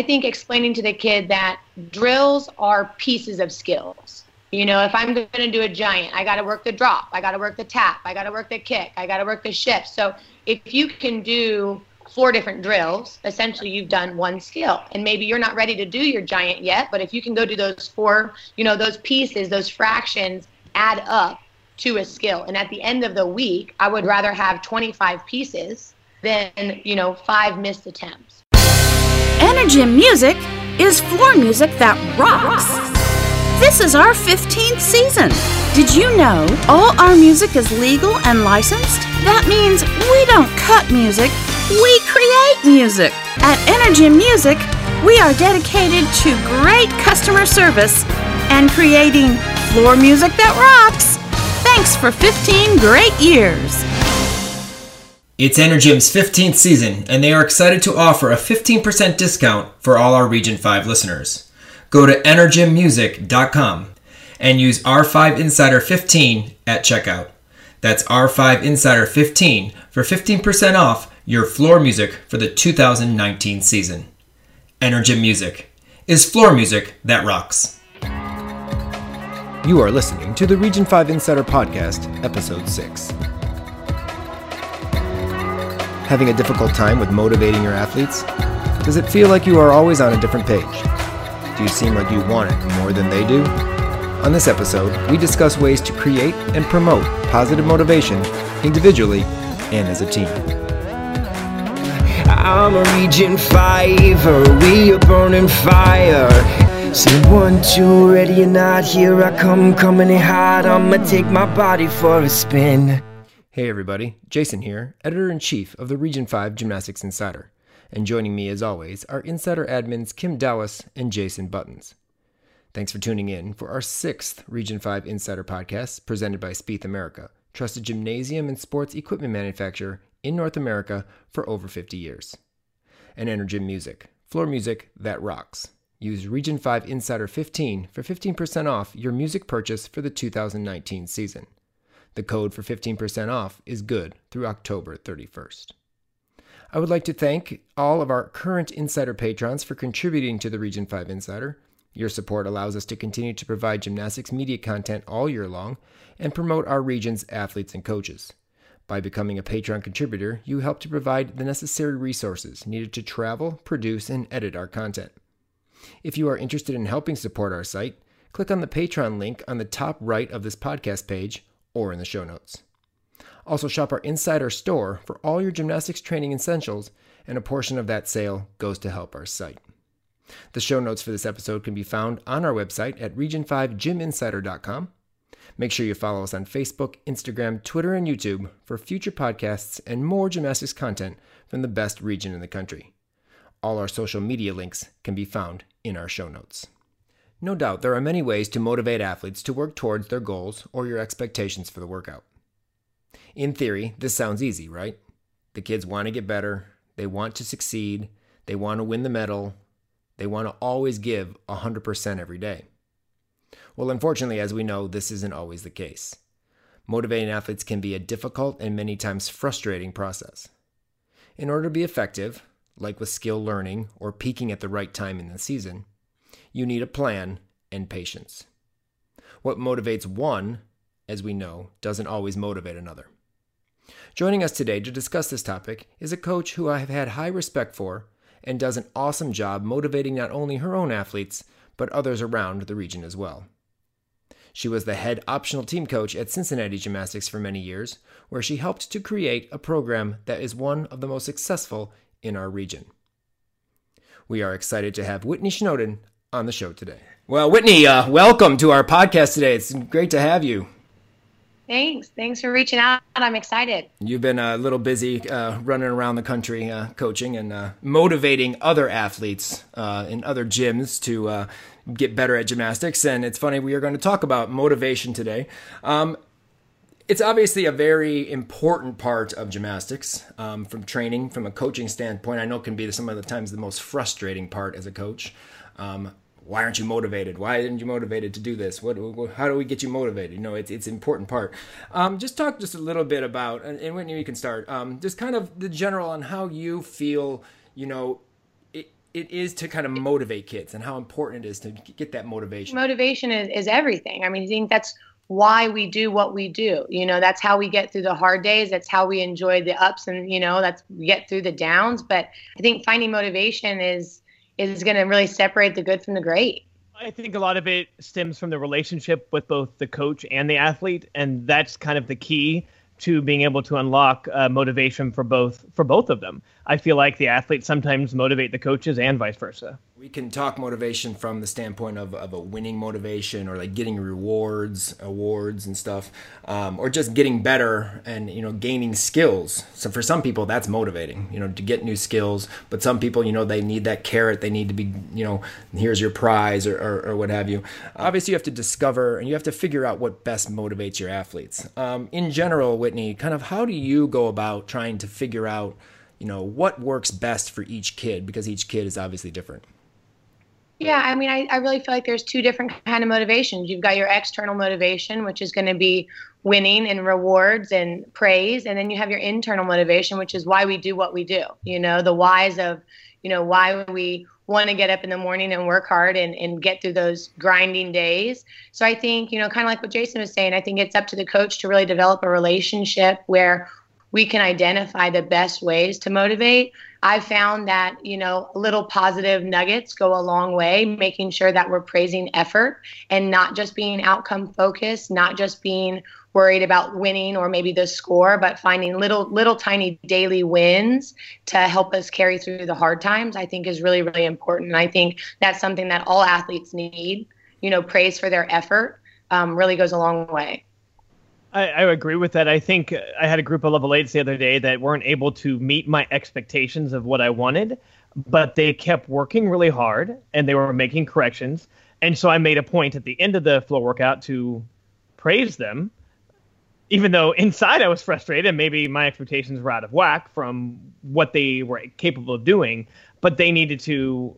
I think explaining to the kid that drills are pieces of skills. You know, if I'm going to do a giant, I got to work the drop, I got to work the tap, I got to work the kick, I got to work the shift. So if you can do four different drills, essentially you've done one skill. And maybe you're not ready to do your giant yet, but if you can go do those four, you know, those pieces, those fractions add up to a skill. And at the end of the week, I would rather have 25 pieces than, you know, five missed attempts. Energym Music is floor music that rocks. This is our 15th season. Did you know all our music is legal and licensed? That means we don't cut music, we create music. At Energym Music, we are dedicated to great customer service and creating floor music that rocks. Thanks for 15 great years. It's Energym's 15th season, and they are excited to offer a 15% discount for all our Region 5 listeners. Go to energymmusic.com and use R5 Insider 15 at checkout. That's R5 Insider 15 for 15% off your floor music for the 2019 season. Energym Music is floor music that rocks. You are listening to the Region 5 Insider Podcast, Episode 6. Having a difficult time with motivating your athletes? Does it feel like you are always on a different page? Do you seem like you want it more than they do? On this episode, we discuss ways to create and promote positive motivation individually and as a team. I'm a Region 5, we are burning fire. Say one, two, ready or not, here I come, coming in hot. I'ma take my body for a spin. Hey everybody, Jason here, editor in chief of the Region 5 Gymnastics Insider. And joining me as always are insider admins Kim Dallas and Jason Buttons. Thanks for tuning in for our sixth Region 5 Insider podcast presented by Spieth America, trusted gymnasium and sports equipment manufacturer in North America for over 50 years. And Energym Music, floor music that rocks. Use Region 5 Insider 15 for 15% off your music purchase for the 2019 season. The code for 15% off is good through October 31st. I would like to thank all of our current Insider patrons for contributing to the Region 5 Insider. Your support allows us to continue to provide gymnastics media content all year long and promote our region's athletes and coaches. By becoming a Patreon contributor, you help to provide the necessary resources needed to travel, produce, and edit our content. If you are interested in helping support our site, click on the Patreon link on the top right of this podcast page or in the show notes. Also, shop our Insider store for all your gymnastics training essentials, and a portion of that sale goes to help our site. The show notes for this episode can be found on our website at region5gyminsider.com. Make sure you follow us on Facebook, Instagram, Twitter, and YouTube for future podcasts and more gymnastics content from the best region in the country. All our social media links can be found in our show notes. No doubt there are many ways to motivate athletes to work towards their goals or your expectations for the workout. In theory, this sounds easy, right? The kids want to get better, they want to succeed, they want to win the medal, they want to always give 100% every day. Well, unfortunately, as we know, this isn't always the case. Motivating athletes can be a difficult and many times frustrating process. In order to be effective, like with skill learning or peaking at the right time in the season, you need a plan and patience. What motivates one, as we know, doesn't always motivate another. Joining us today to discuss this topic is a coach who I have had high respect for and does an awesome job motivating not only her own athletes, but others around the region as well. She was the head optional team coach at Cincinnati Gymnastics for many years, where she helped to create a program that is one of the most successful in our region. We are excited to have Whitney Schnoden on the show today. Well, Whitney, uh, welcome to our podcast today. It's great to have you. Thanks. Thanks for reaching out. I'm excited. You've been a little busy uh, running around the country uh, coaching and uh, motivating other athletes uh, in other gyms to uh, get better at gymnastics. And it's funny, we are going to talk about motivation today. Um, it's obviously a very important part of gymnastics um, from training, from a coaching standpoint. I know can be some of the times the most frustrating part as a coach. Um, why aren't you motivated? Why aren't you motivated to do this? What, how do we get you motivated? You know, it's it's an important part. Um, just talk just a little bit about, and, and Whitney, you can start. Um, just kind of the general on how you feel. You know, it, it is to kind of motivate kids and how important it is to get that motivation. Motivation is, is everything. I mean, I think that's why we do what we do. You know, that's how we get through the hard days. That's how we enjoy the ups and, you know, that's we get through the downs. But I think finding motivation is is going to really separate the good from the great. I think a lot of it stems from the relationship with both the coach and the athlete, and that's kind of the key to being able to unlock uh, motivation for both for both of them. I feel like the athletes sometimes motivate the coaches and vice versa. We can talk motivation from the standpoint of, of a winning motivation or like getting rewards, awards and stuff, um, or just getting better and you know gaining skills. So for some people that's motivating, you know, to get new skills. But some people, you know, they need that carrot. They need to be, you know, here's your prize or, or, or what have you. Obviously, you have to discover and you have to figure out what best motivates your athletes. Um, in general, Whitney, kind of how do you go about trying to figure out you know what works best for each kid because each kid is obviously different yeah i mean I, I really feel like there's two different kind of motivations. You've got your external motivation which is going to be winning and rewards and praise and then you have your internal motivation which is why we do what we do you know the whys of you know why we want to get up in the morning and work hard and, and get through those grinding days. So i think you know kind of like what jason was saying i think it's up to the coach to really develop a relationship where we can identify the best ways to motivate. I've found that, you know, little positive nuggets go a long way, making sure that we're praising effort and not just being outcome focused, not just being worried about winning or maybe the score, but finding little little tiny daily wins to help us carry through the hard times, I think is really, really important. And I think that's something that all athletes need. You know, praise for their effort um, really goes a long way. I, I, agree with that. I think I had a group of level eights the other day that weren't able to meet my expectations of what I wanted, but they kept working really hard and they were making corrections. And so I made a point at the end of the floor workout to praise them, even though inside I was frustrated and maybe my expectations were out of whack from what they were capable of doing, but they needed to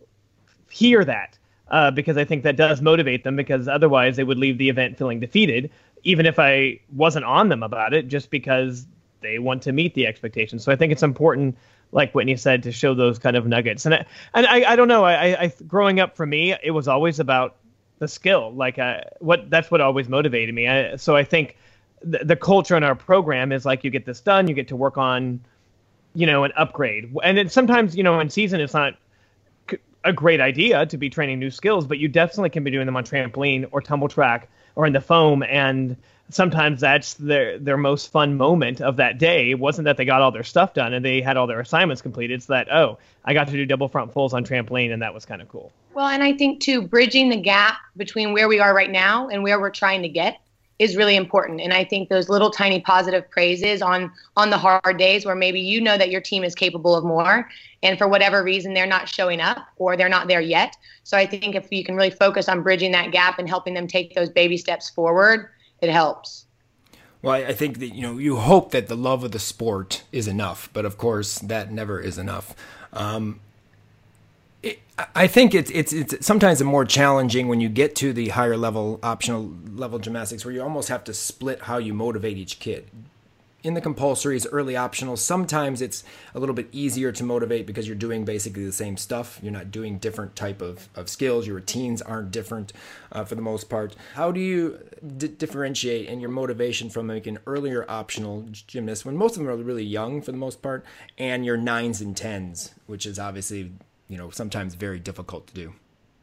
hear that. Uh, because I think that does motivate them because otherwise they would leave the event feeling defeated even if I wasn't on them about it, just because they want to meet the expectations. So I think it's important, like Whitney said, to show those kind of nuggets. And I, and I, I don't know. I, I, growing up for me, it was always about the skill. Like uh, what that's what always motivated me. I, so I think the, the culture in our program is like you get this done, you get to work on, you know, an upgrade. And then sometimes, you know, in season it's not a great idea to be training new skills, but you definitely can be doing them on trampoline or tumble track or in the foam and sometimes that's their their most fun moment of that day. It wasn't that they got all their stuff done and they had all their assignments completed. It's that oh, I got to do double front fulls on trampoline and that was kind of cool. Well, and I think too bridging the gap between where we are right now and where we're trying to get is really important. And I think those little tiny positive praises on on the hard days where maybe you know that your team is capable of more and for whatever reason they're not showing up or they're not there yet. So I think if you can really focus on bridging that gap and helping them take those baby steps forward, it helps. Well, I think that you know you hope that the love of the sport is enough, but of course that never is enough. Um, I think it's, it's it's sometimes more challenging when you get to the higher level optional level gymnastics, where you almost have to split how you motivate each kid in the compulsories, early optional, sometimes it's a little bit easier to motivate because you're doing basically the same stuff. You're not doing different type of, of skills. Your routines aren't different uh, for the most part. How do you d- differentiate in your motivation from like an earlier optional gymnast when most of them are really young for the most part and your nines and tens, which is obviously, you know, sometimes very difficult to do?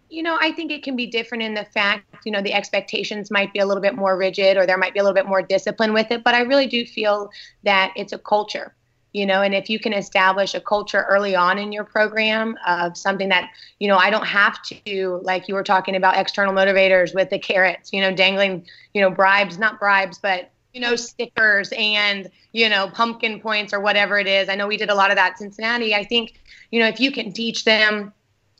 you know, I think it can be different in the fact, you know, the expectations might be a little bit more rigid or there might be a little bit more discipline with it. But I really do feel that it's a culture, you know, and if you can establish a culture early on in your program of something that, you know, I don't have to, like you were talking about external motivators with the carrots, you know, dangling, you know, bribes, not bribes, but you know, stickers and, you know, pumpkin points or whatever it is. I know we did a lot of that in Cincinnati. I think, you know, if you can teach them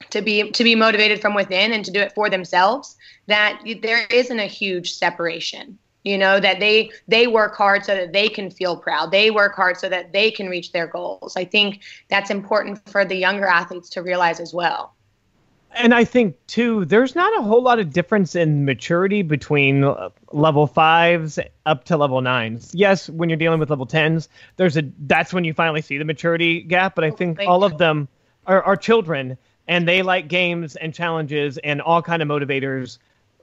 to be to be motivated from within and to do it for themselves that there isn't a huge separation you know that they they work hard so that they can feel proud they work hard so that they can reach their goals i think that's important for the younger athletes to realize as well and i think too there's not a whole lot of difference in maturity between level fives up to level nines yes when you're dealing with level tens there's a that's when you finally see the maturity gap but i think all of them are, are children and they like games and challenges and all kind of motivators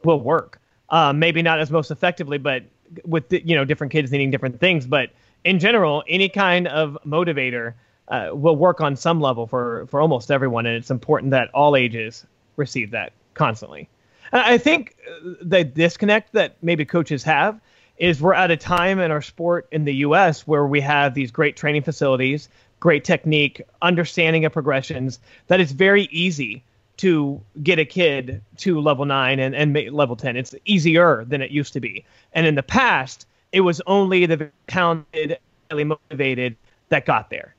will work. Um, maybe not as most effectively, but with the, you know different kids needing different things. But in general, any kind of motivator uh, will work on some level for for almost everyone, and it's important that all ages receive that constantly. I think the disconnect that maybe coaches have is we're at a time in our sport in the U.S. where we have these great training facilities, great technique, understanding of progressions, that it's very easy to get a kid to level nine and, and level 10. It's easier than it used to be. And in the past, it was only the talented, highly motivated that got there.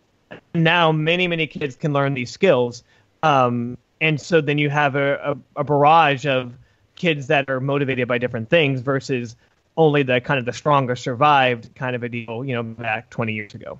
Now, many, many kids can learn these skills. Um, and so then you have a, a, a barrage of kids that are motivated by different things versus only the kind of the stronger survived kind of a deal, you know, back 20 years ago.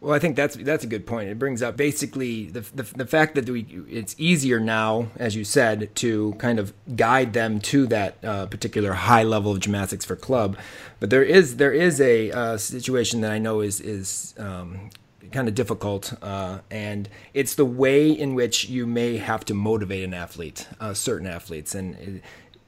Well, I think that's that's a good point. It brings up basically the, the, the fact that we it's easier now, as you said, to kind of guide them to that uh, particular high level of gymnastics for club. But there is there is a uh, situation that I know is is um, kind of difficult, uh, and it's the way in which you may have to motivate an athlete, uh, certain athletes, and it,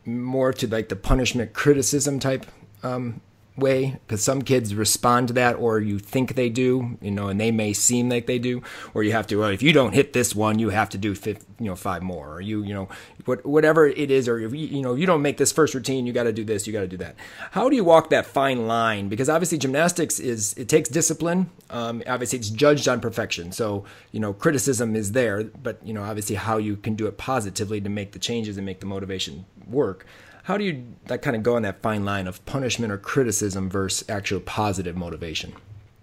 more to like the punishment criticism type um, way because some kids respond to that or you think they do you know and they may seem like they do or you have to well if you don't hit this one you have to do five, you know five more or you you know what, whatever it is or if you, you know you don't make this first routine you got to do this you got to do that. How do you walk that fine line? Because obviously gymnastics is it takes discipline um, obviously it's judged on perfection so you know criticism is there but you know obviously how you can do it positively to make the changes and make the motivation work how do you that kind of go on that fine line of punishment or criticism versus actual positive motivation?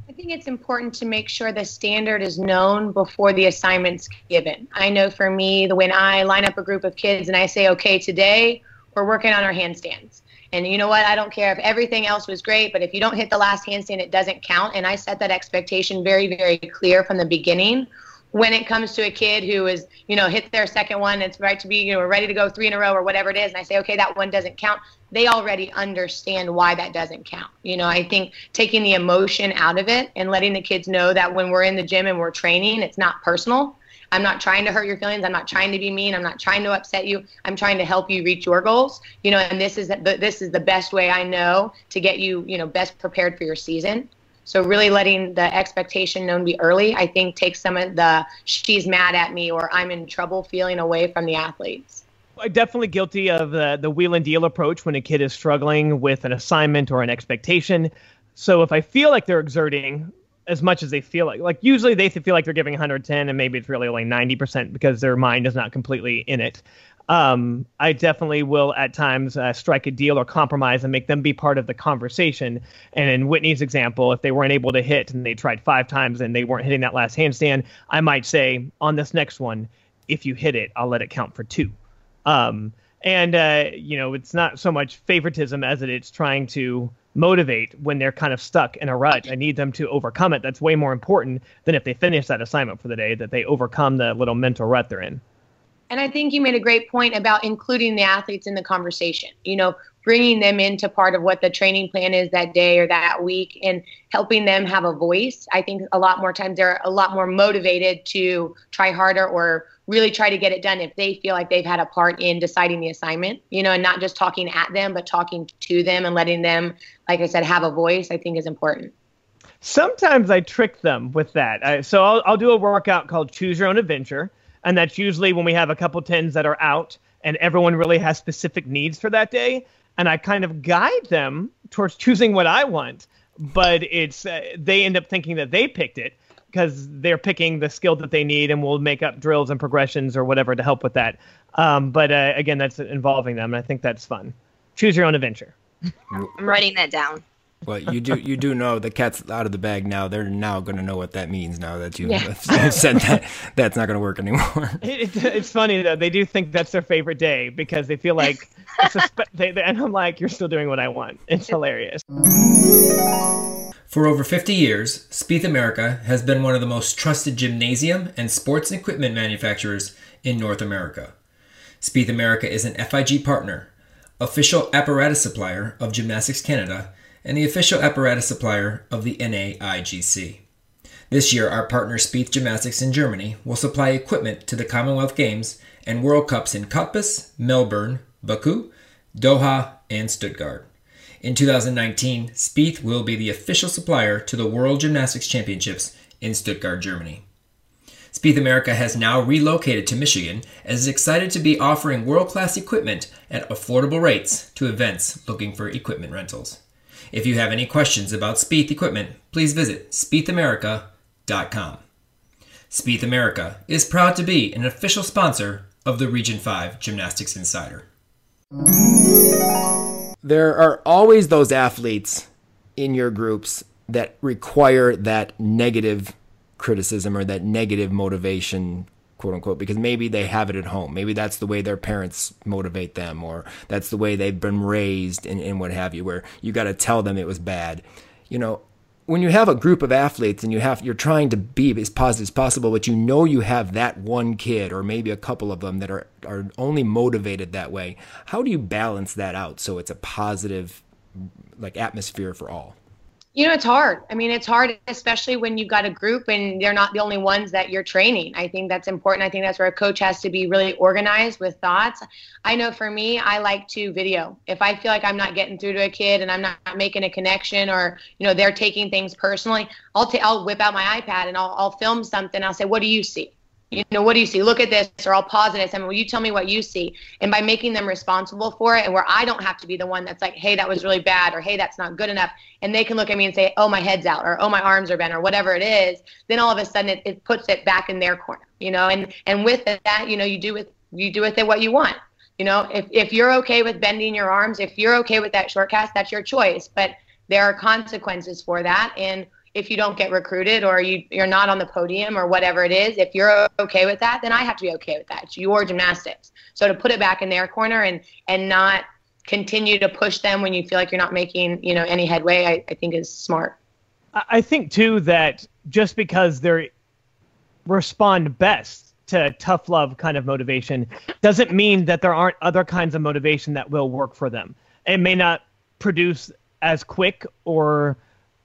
I think it's important to make sure the standard is known before the assignment's given. I know for me, the when I line up a group of kids and I say, okay, today we're working on our handstands. And you know what? I don't care if everything else was great, but if you don't hit the last handstand, it doesn't count. And I set that expectation very, very clear from the beginning when it comes to a kid who is, you know, hit their second one, it's right to be, you know, we're ready to go three in a row or whatever it is, and I say, okay, that one doesn't count, they already understand why that doesn't count. You know, I think taking the emotion out of it and letting the kids know that when we're in the gym and we're training, it's not personal. I'm not trying to hurt your feelings. I'm not trying to be mean. I'm not trying to upset you. I'm trying to help you reach your goals. You know, and this is the, this is the best way I know to get you, you know, best prepared for your season. So really letting the expectation known be early, I think takes some of the she's mad at me or I'm in trouble feeling away from the athletes. I'm definitely guilty of the, the wheel and deal approach when a kid is struggling with an assignment or an expectation. So if I feel like they're exerting as much as they feel like, like usually they feel like they're giving 110 and maybe it's really only 90% because their mind is not completely in it um, I definitely will at times uh, strike a deal or compromise and make them be part of the conversation. And in Whitney's example, if they weren't able to hit and they tried five times and they weren't hitting that last handstand, I might say on this next one, if you hit it, I'll let it count for two. Um, and uh, you know, it's not so much favoritism as it is trying to motivate when they're kind of stuck in a rut. I need them to overcome it. That's way more important than if they finish that assignment for the day, that they overcome the little mental rut they're in. And I think you made a great point about including the athletes in the conversation. You know, bringing them into part of what the training plan is that day or that week and helping them have a voice. I think a lot more times they're a lot more motivated to try harder or really try to get it done if they feel like they've had a part in deciding the assignment, you know, and not just talking at them, but talking to them and letting them, like I said, have a voice, I think is important. Sometimes I trick them with that. I, so I'll, I'll do a workout called Choose Your Own Adventure and that's usually when we have a couple tens that are out and everyone really has specific needs for that day. And i kind of guide them towards choosing what i want but it's uh, they end up thinking that they picked it because they're picking the skill that they need and we'll make up drills and progressions or whatever to help with that. Um, but uh, again that's involving them. And i think that's fun. Choose your own adventure. I'm writing that down well, you do you do know the cat's out of the bag now. They're now going to know what that means now that you yeah. said that that's not going to work anymore. It, it, it's funny though; they do think that's their favorite day because they feel like spe- they, they, and I'm like, "You're still doing what I want." It's hilarious. For over 50 years, Spieth America has been one of the most trusted gymnasium and sports equipment manufacturers in North America. Spieth America is an FIG partner, official apparatus supplier of Gymnastics Canada and the official apparatus supplier of the NAIGC. This year, our partner Spieth Gymnastics in Germany will supply equipment to the Commonwealth Games and World Cups in Cottbus, Melbourne, Baku, Doha, and Stuttgart. In 2019, Spieth will be the official supplier to the World Gymnastics Championships in Stuttgart, Germany. Spieth America has now relocated to Michigan and is excited to be offering world class equipment at affordable rates to events looking for equipment rentals. If you have any questions about Spieth equipment, please visit spiethamerica.com. Spieth America is proud to be an official sponsor of the Region 5 Gymnastics Insider. There are always those athletes in your groups that require that negative criticism or that negative motivation quote unquote because maybe they have it at home. Maybe that's the way their parents motivate them or that's the way they've been raised and, and what have you where you got to tell them it was bad. You know when you have a group of athletes and you have you're trying to be as positive as possible but you know you have that one kid or maybe a couple of them that are are only motivated that way how do you balance that out so it's a positive like atmosphere for all you know, it's hard. I mean, it's hard, especially when you've got a group and they're not the only ones that you're training. I think that's important. I think that's where a coach has to be really organized with thoughts. I know for me, I like to video. If I feel like I'm not getting through to a kid and I'm not making a connection or, you know, they're taking things personally, I'll, ta- I'll whip out my iPad and I'll, I'll film something. I'll say, what do you see? You know, what do you see? Look at this, or I'll pause it and say, well, you tell me what you see. And by making them responsible for it, and where I don't have to be the one that's like, hey, that was really bad, or hey, that's not good enough, and they can look at me and say, oh, my head's out, or oh, my arms are bent, or whatever it is, then all of a sudden it, it puts it back in their corner, you know. And and with that, you know, you do with you do with it what you want. You know, if if you're okay with bending your arms, if you're okay with that short cast, that's your choice. But there are consequences for that, and if you don't get recruited or you, you're not on the podium or whatever it is, if you're okay with that, then I have to be okay with that. It's your gymnastics. So to put it back in their corner and and not continue to push them when you feel like you're not making you know any headway, I, I think is smart. I think too that just because they respond best to tough love kind of motivation doesn't mean that there aren't other kinds of motivation that will work for them. It may not produce as quick or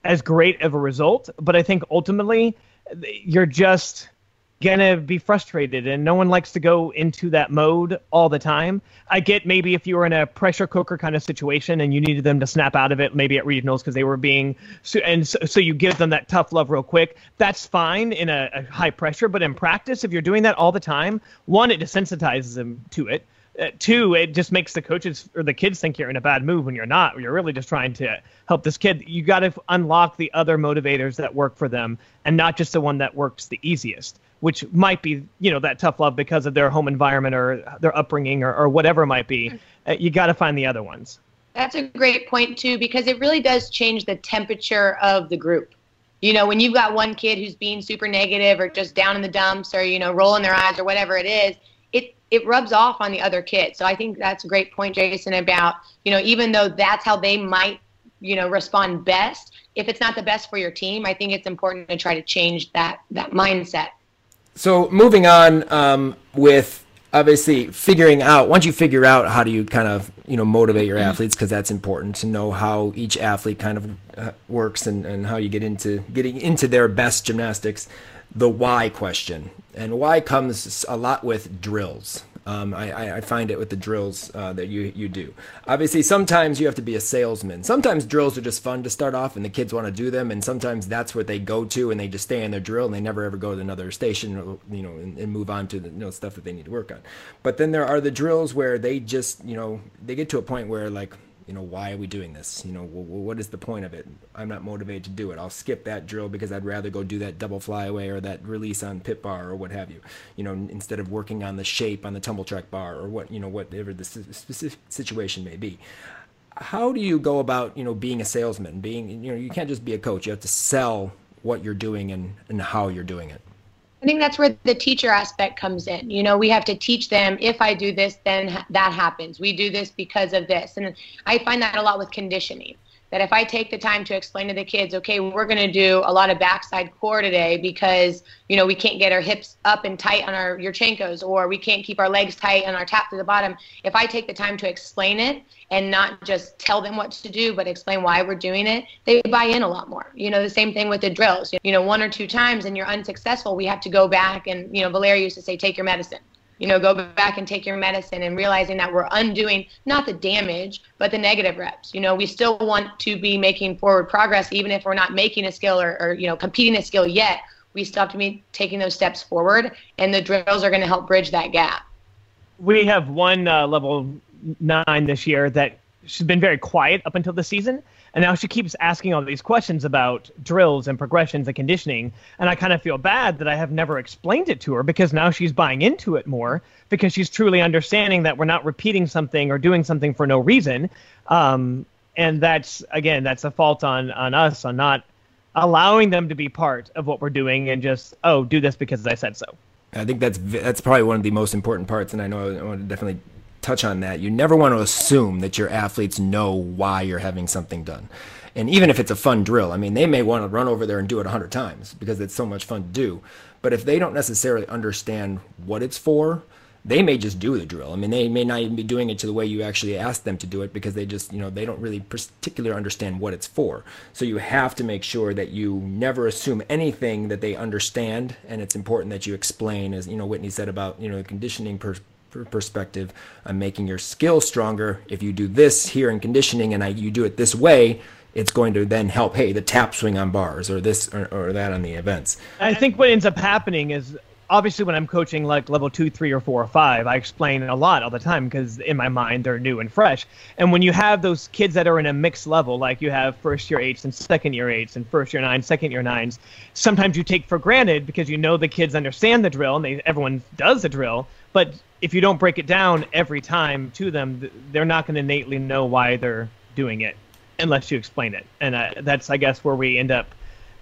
as great of a result, but I think ultimately you're just gonna be frustrated and no one likes to go into that mode all the time. I get maybe if you were in a pressure cooker kind of situation and you needed them to snap out of it maybe at regionals because they were being and so, so, you give them that tough love real quick that's fine in a, a high pressure but in practice if you're doing that all the time one it desensitizes them to it uh, two, it just makes the coaches or the kids think you're in a bad mood when you're not. You're really just trying to help this kid. You got to unlock the other motivators that work for them, and not just the one that works the easiest, which might be you know that tough love because of their home environment or their upbringing or, or whatever it might be. Uh, you got to find the other ones. That's a great point too, because it really does change the temperature of the group. You know, when you've got one kid who's being super negative or just down in the dumps or you know rolling their eyes or whatever it is it rubs off on the other kids. So I think that's a great point, Jason, about, you know, even though that's how they might, you know, respond best, if it's not the best for your team, I think it's important to try to change that that mindset. So moving on um, with obviously figuring out once you figure out how do you kind of you know motivate your mm-hmm. athletes because that's important to know how each athlete kind of uh, works and, and how you get into getting into their best gymnastics the why question. And why comes a lot with drills. Um, I, I, find it with the drills uh, that you, you do. Obviously, sometimes you have to be a salesman. Sometimes drills are just fun to start off and the kids want to do them. And sometimes that's what they go to and they just stay in their drill and they never ever go to another station, you know, and, and move on to the you know, stuff that they need to work on. But then there are the drills where they just, you know, they get to a point where like, you know, why are we doing this? You know, what is the point of it? I'm not motivated to do it. I'll skip that drill because I'd rather go do that double flyaway or that release on pit bar or what have you. You know, instead of working on the shape on the tumble track bar or what, you know, whatever the specific situation may be. How do you go about, you know, being a salesman? Being, you know, you can't just be a coach. You have to sell what you're doing and, and how you're doing it. I think that's where the teacher aspect comes in. You know, we have to teach them if I do this, then that happens. We do this because of this. And I find that a lot with conditioning that if I take the time to explain to the kids, okay, we're going to do a lot of backside core today because, you know, we can't get our hips up and tight on our Yurchenkos or we can't keep our legs tight on our tap to the bottom. If I take the time to explain it and not just tell them what to do, but explain why we're doing it, they buy in a lot more. You know, the same thing with the drills. You know, one or two times and you're unsuccessful, we have to go back and, you know, Valeria used to say, take your medicine you know, go back and take your medicine and realizing that we're undoing not the damage, but the negative reps. You know, we still want to be making forward progress, even if we're not making a skill or, or you know, competing a skill yet. We still have to be taking those steps forward, and the drills are going to help bridge that gap. We have one uh, level nine this year that she's been very quiet up until the season and now she keeps asking all these questions about drills and progressions and conditioning. And I kind of feel bad that I have never explained it to her because now she's buying into it more because she's truly understanding that we're not repeating something or doing something for no reason. Um, and that's, again, that's a fault on, on us on not allowing them to be part of what we're doing and just, oh, do this because I said so. I think that's that's probably one of the most important parts, and I know I want to definitely touch on that. You never want to assume that your athletes know why you're having something done. And even if it's a fun drill, I mean, they may want to run over there and do it 100 times because it's so much fun to do. But if they don't necessarily understand what it's for, they may just do the drill. I mean, they may not even be doing it to the way you actually ask them to do it because they just, you know, they don't really particularly understand what it's for. So you have to make sure that you never assume anything that they understand, and it's important that you explain, as you know, Whitney said about you know the conditioning per- perspective I'm making your skill stronger. If you do this here in conditioning and I, you do it this way, it's going to then help, hey, the tap swing on bars or this or, or that on the events. I think what ends up happening is obviously when I'm coaching like level two, three, or four or five, I explain a lot all the time because in my mind they're new and fresh. And when you have those kids that are in a mixed level, like you have first year eights and second year eights and first year nines, second year nines, sometimes you take for granted because you know the kids understand the drill and they everyone does the drill, but if you don't break it down every time to them, they're not going to innately know why they're doing it unless you explain it. And uh, that's, I guess, where we end up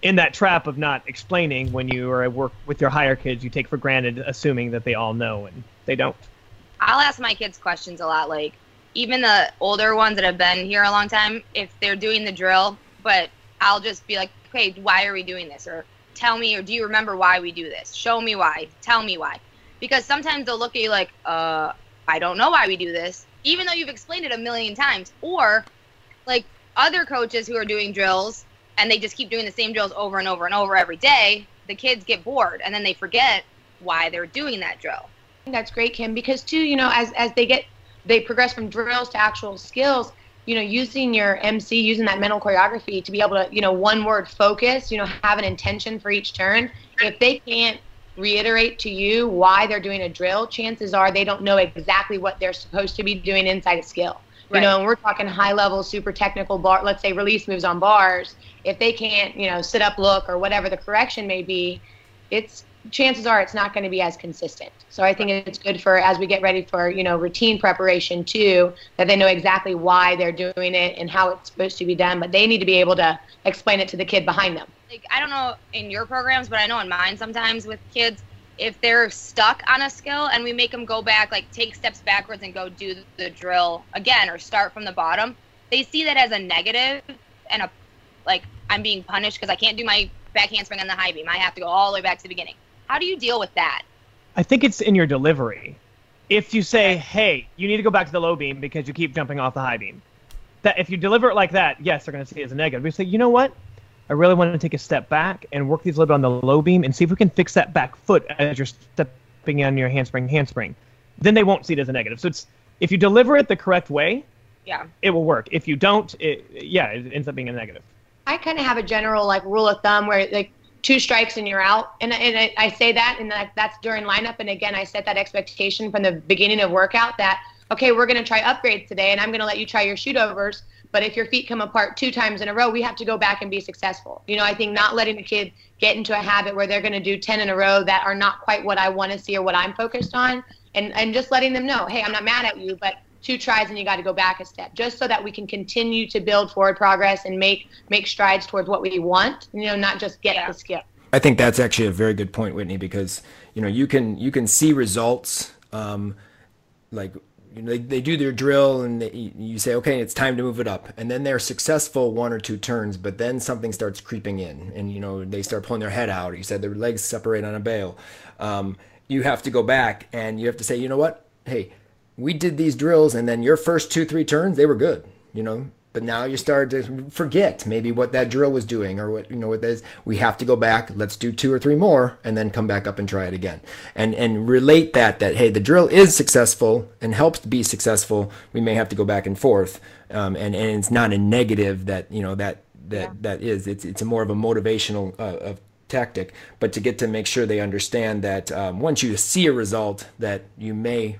in that trap of not explaining when you are at work with your higher kids. You take for granted, assuming that they all know, and they don't. I'll ask my kids questions a lot. Like, even the older ones that have been here a long time, if they're doing the drill, but I'll just be like, okay, why are we doing this? Or tell me, or do you remember why we do this? Show me why. Tell me why because sometimes they'll look at you like, uh, I don't know why we do this, even though you've explained it a million times. Or like other coaches who are doing drills and they just keep doing the same drills over and over and over every day, the kids get bored and then they forget why they're doing that drill. That's great, Kim, because too, you know, as as they get they progress from drills to actual skills, you know, using your MC, using that mental choreography to be able to, you know, one word focus, you know, have an intention for each turn. If they can't reiterate to you why they're doing a drill, chances are they don't know exactly what they're supposed to be doing inside a skill. Right. You know, and we're talking high level, super technical bar, let's say release moves on bars. If they can't, you know, sit up, look, or whatever the correction may be, it's chances are it's not going to be as consistent. So I think it's good for as we get ready for, you know, routine preparation too, that they know exactly why they're doing it and how it's supposed to be done, but they need to be able to explain it to the kid behind them like I don't know in your programs, but I know in mine sometimes with kids, if they're stuck on a skill and we make them go back, like take steps backwards and go do the drill again or start from the bottom, they see that as a negative and a like I'm being punished because I can't do my back handspring on the high beam. I have to go all the way back to the beginning. How do you deal with that? I think it's in your delivery. If you say, "Hey, you need to go back to the low beam because you keep jumping off the high beam," that if you deliver it like that, yes, they're going to see it as a negative. We say, "You know what? I really want to take a step back and work these a little bit on the low beam and see if we can fix that back foot as you're stepping on your handspring, handspring. Then they won't see it as a negative. So it's if you deliver it the correct way, yeah, it will work. If you don't, it yeah, it ends up being a negative. I kind of have a general like rule of thumb where like two strikes and you're out, and and I, I say that, and that, that's during lineup. And again, I set that expectation from the beginning of workout that okay, we're going to try upgrades today, and I'm going to let you try your shoot overs but if your feet come apart two times in a row, we have to go back and be successful. You know, I think not letting the kid get into a habit where they're going to do 10 in a row that are not quite what I want to see or what I'm focused on, and, and just letting them know, hey, I'm not mad at you, but two tries and you got to go back a step just so that we can continue to build forward progress and make make strides towards what we want you know not just get yeah. the skill i think that's actually a very good point whitney because you know you can you can see results um, like you know, they, they do their drill and they, you say, okay, it's time to move it up. And then they're successful one or two turns, but then something starts creeping in and, you know, they start pulling their head out. You said their legs separate on a bail. Um, you have to go back and you have to say, you know what? Hey, we did these drills and then your first two, three turns, they were good. You know, but now you start to forget maybe what that drill was doing or what you know what that is. We have to go back. Let's do two or three more and then come back up and try it again. And and relate that that hey the drill is successful and helps to be successful. We may have to go back and forth. Um, and and it's not a negative that you know that that yeah. that is. It's it's a more of a motivational uh, of tactic. But to get to make sure they understand that um, once you see a result that you may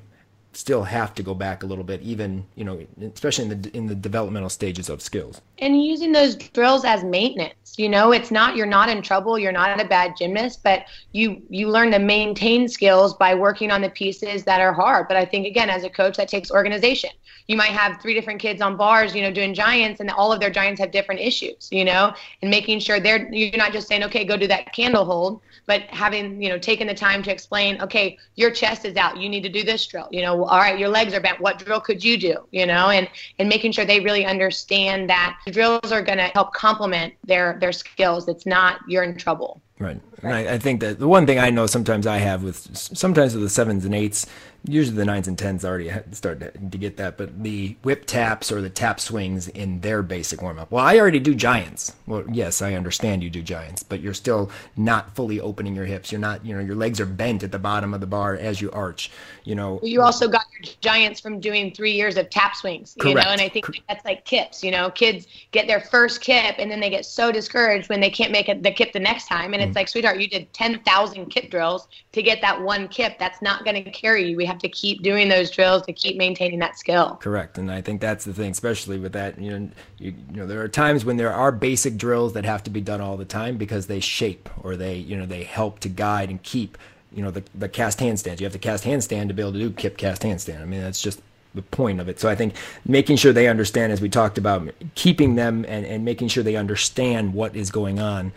still have to go back a little bit, even you know, especially in the in the developmental stages of skills. And using those drills as maintenance, you know, it's not you're not in trouble, you're not a bad gymnast, but you you learn to maintain skills by working on the pieces that are hard. But I think again, as a coach, that takes organization. You might have three different kids on bars, you know, doing giants, and all of their giants have different issues, you know, and making sure they're you're not just saying, okay, go do that candle hold but having you know taken the time to explain okay your chest is out you need to do this drill you know all right your legs are bent. What drill could you do? You know and and making sure they really understand that drills are going to help complement their their skills. It's not you're in trouble. Right. And I, I, think that the one thing I know sometimes I have with sometimes with the sevens and eights, usually the nines and tens already start to, to get that, but the whip taps or the tap swings in their basic warm up. Well, I already do giants. Well, yes, I understand you do giants, but you're still not fully opening your hips. You're not, you know, your legs are bent at the bottom of the bar as you arch. You know. You also got your giants from doing three years of tap swings. You Correct. know, and I think that's like kips. You know, kids get their first kip and then they get so discouraged when they can't make it the kip the next time, and it's it's like, sweetheart, you did 10,000 kip drills to get that one kip. That's not going to carry you. We have to keep doing those drills to keep maintaining that skill. Correct. And I think that's the thing, especially with that. You know, you, you know, there are times when there are basic drills that have to be done all the time because they shape or they, you know, they help to guide and keep you know the the cast handstands. You have to cast handstand to be able to do kip cast handstand. I mean that's just the point of it. So I think making sure they understand, as we talked about, keeping them and, and making sure they understand what is going on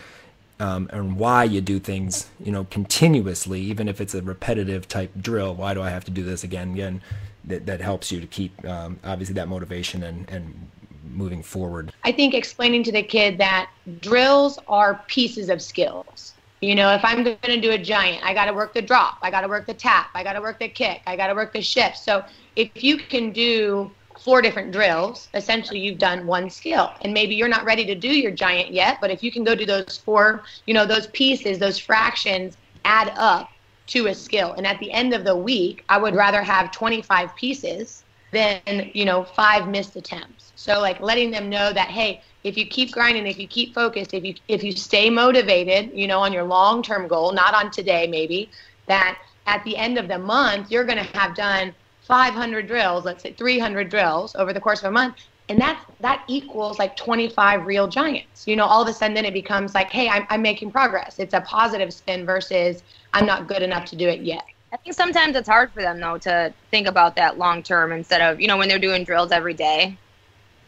um, and why you do things, you know, continuously, even if it's a repetitive type drill. Why do I have to do this again again? That, that helps you to keep um, obviously that motivation and, and moving forward. I think explaining to the kid that drills are pieces of skills. You know, if I'm going to do a giant, I got to work the drop, I got to work the tap, I got to work the kick, I got to work the shift. So if you can do four different drills, essentially you've done one skill. And maybe you're not ready to do your giant yet, but if you can go do those four, you know, those pieces, those fractions add up to a skill. And at the end of the week, I would rather have 25 pieces than, you know, five missed attempts. So like letting them know that hey, if you keep grinding, if you keep focused, if you if you stay motivated, you know, on your long-term goal, not on today maybe, that at the end of the month you're going to have done 500 drills, let's say 300 drills over the course of a month, and that that equals like 25 real giants. You know, all of a sudden then it becomes like, hey, I'm, I'm making progress. It's a positive spin versus I'm not good enough to do it yet. I think sometimes it's hard for them though to think about that long term instead of you know when they're doing drills every day.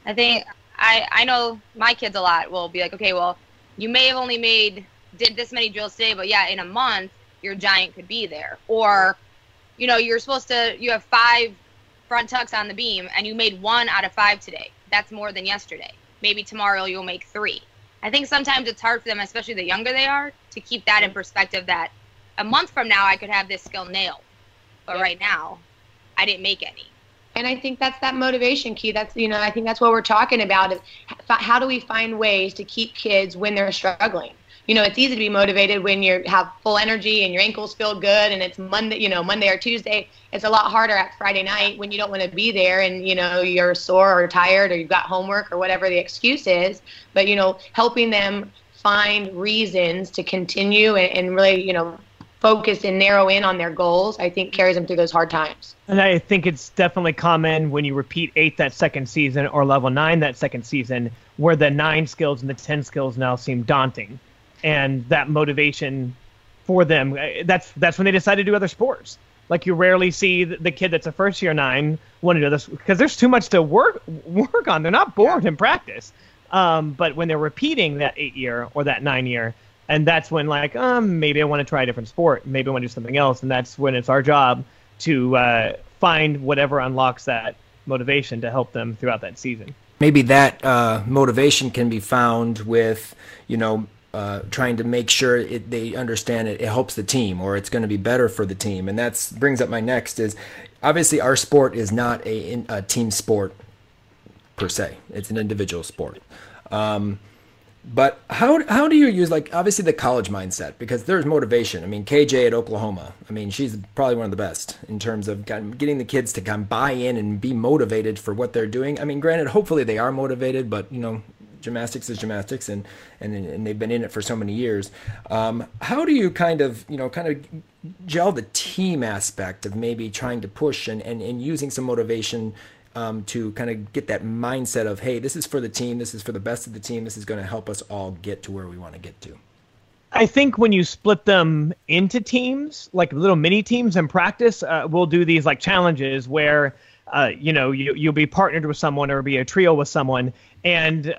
I think I I know my kids a lot will be like, okay, well, you may have only made did this many drills today, but yeah, in a month your giant could be there, or you know, you're supposed to, you have five front tucks on the beam and you made one out of five today. That's more than yesterday. Maybe tomorrow you'll make three. I think sometimes it's hard for them, especially the younger they are, to keep that in perspective that a month from now I could have this skill nailed. But yeah. right now, I didn't make any. And I think that's that motivation key. That's, you know, I think that's what we're talking about. Is how do we find ways to keep kids when they're struggling? You know, it's easy to be motivated when you have full energy and your ankles feel good and it's Monday, you know, Monday or Tuesday. It's a lot harder at Friday night when you don't want to be there and, you know, you're sore or tired or you've got homework or whatever the excuse is. But, you know, helping them find reasons to continue and, and really, you know, focus and narrow in on their goals, I think carries them through those hard times. And I think it's definitely common when you repeat eight that second season or level nine that second season, where the nine skills and the 10 skills now seem daunting and that motivation for them uh, that's that's when they decide to do other sports. Like you rarely see the, kid that's a first year nine want to do this because there's too much to work work on. They're not bored in practice. Um, but when they're repeating that eight year or that nine year and that's when like um, maybe i want to try a different sport maybe i want to do something else and that's when it's our job to uh, find whatever unlocks that motivation to help them throughout that season. Maybe that uh, motivation can be found with, you know, uh, trying to make sure it, they understand it, it helps the team or it's going to be better for the team. And that brings up my next is obviously our sport is not a, a team sport per se. It's an individual sport. Um, but how how do you use like obviously the college mindset because there's motivation. I mean KJ at Oklahoma. I mean she's probably one of the best in terms of getting the kids to kind of buy in and be motivated for what they're doing. I mean granted hopefully they are motivated, but you know gymnastics is gymnastics and and and they've been in it for so many years. Um, how do you kind of you know kind of gel the team aspect of maybe trying to push and and, and using some motivation um, to kind of get that mindset of, hey, this is for the team, this is for the best of the team, this is going to help us all get to where we want to get to? I think when you split them into teams, like little mini teams in practice, uh, we'll do these like challenges where, uh, you know, you, you'll be partnered with someone or be a trio with someone. And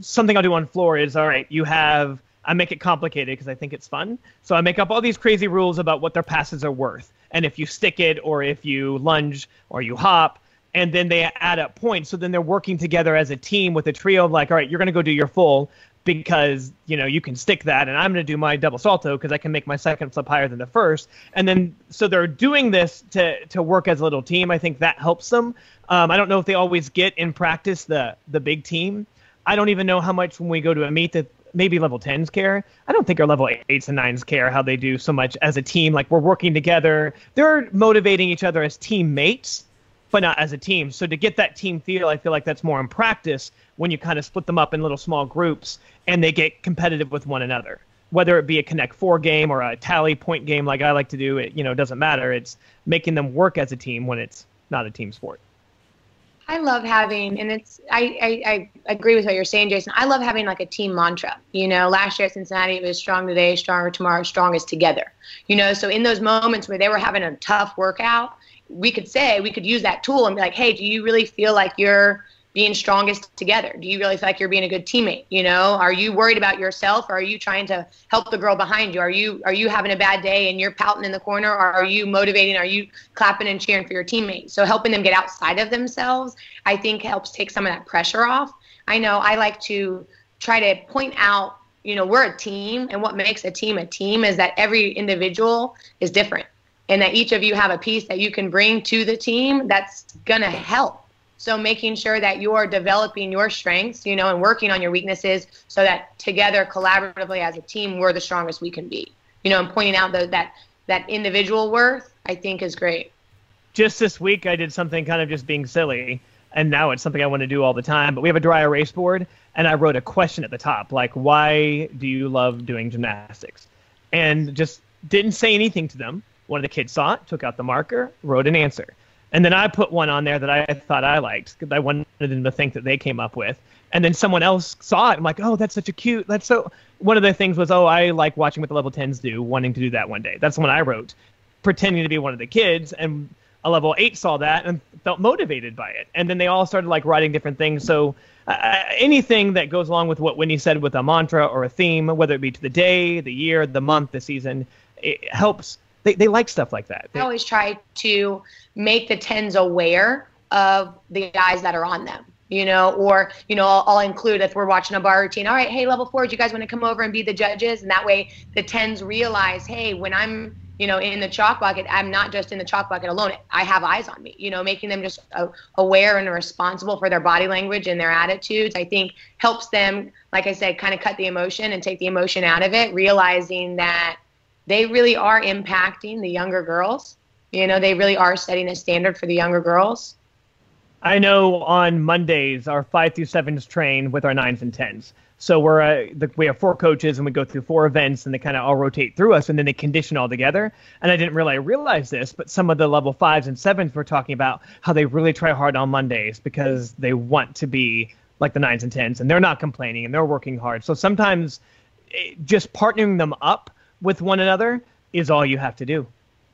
something I'll do on floor is, all right, you have, I make it complicated because I think it's fun. So I make up all these crazy rules about what their passes are worth. And if you stick it or if you lunge or you hop, and then they add up points. So then they're working together as a team with a trio of like, all right, you're going to go do your full because you know you can stick that, and I'm going to do my double salto because I can make my second flip higher than the first. And then so they're doing this to to work as a little team. I think that helps them. Um, I don't know if they always get in practice the the big team. I don't even know how much when we go to a meet that maybe level 10s care. I don't think our level 8s and 9s care how they do so much as a team. Like we're working together. They're motivating each other as teammates but not as a team. So to get that team feel, I feel like that's more in practice when you kind of split them up in little small groups and they get competitive with one another. Whether it be a Connect Four game or a tally point game like I like to do, it you know doesn't matter. It's making them work as a team when it's not a team sport. I love having, and it's I, I, I agree with what you're saying, Jason. I love having like a team mantra. You know, last year at Cincinnati it was strong today, stronger tomorrow, strongest together. You know, so in those moments where they were having a tough workout, we could say we could use that tool and be like, hey, do you really feel like you're being strongest together? Do you really feel like you're being a good teammate? You know, are you worried about yourself or are you trying to help the girl behind you? Are you are you having a bad day and you're pouting in the corner or are you motivating? Are you clapping and cheering for your teammate? So helping them get outside of themselves, I think helps take some of that pressure off. I know I like to try to point out, you know, we're a team and what makes a team a team is that every individual is different and that each of you have a piece that you can bring to the team that's going to help. So making sure that you're developing your strengths, you know, and working on your weaknesses so that together collaboratively as a team we're the strongest we can be. You know, and pointing out the, that that individual worth I think is great. Just this week I did something kind of just being silly and now it's something I want to do all the time, but we have a dry erase board and I wrote a question at the top like why do you love doing gymnastics? And just didn't say anything to them one of the kids saw it, took out the marker, wrote an answer. And then I put one on there that I thought I liked because I wanted them to think that they came up with. And then someone else saw it. I'm like, oh, that's such a cute. That's so. One of the things was, oh, I like watching what the level 10s do, wanting to do that one day. That's the one I wrote, pretending to be one of the kids. And a level 8 saw that and felt motivated by it. And then they all started like writing different things. So uh, anything that goes along with what Whitney said with a mantra or a theme, whether it be to the day, the year, the month, the season, it helps they, they like stuff like that. I always try to make the tens aware of the guys that are on them you know, or, you know, I'll, I'll, include if we're watching a bar routine, all right, hey, level four, do you guys want to come over and be the judges? And that way the tens realize, hey, when I'm, you know, in the chalk bucket, I'm not just in the chalk bucket alone. I have eyes on me, you know, making them just uh, aware and responsible for their body language and their attitudes. I think helps them, like I said, kind of cut the emotion and take the emotion out of it, realizing that they really are impacting the younger girls. You know, they really are setting a standard for the younger girls. I know on Mondays our five through sevens train with our nines and tens. So we're uh, the, we have four coaches and we go through four events and they kind of all rotate through us and then they condition all together. And I didn't really realize this, but some of the level fives and sevens were talking about how they really try hard on Mondays because they want to be like the nines and tens and they're not complaining and they're working hard. So sometimes it, eh, just partnering them up with one another is all you have to do.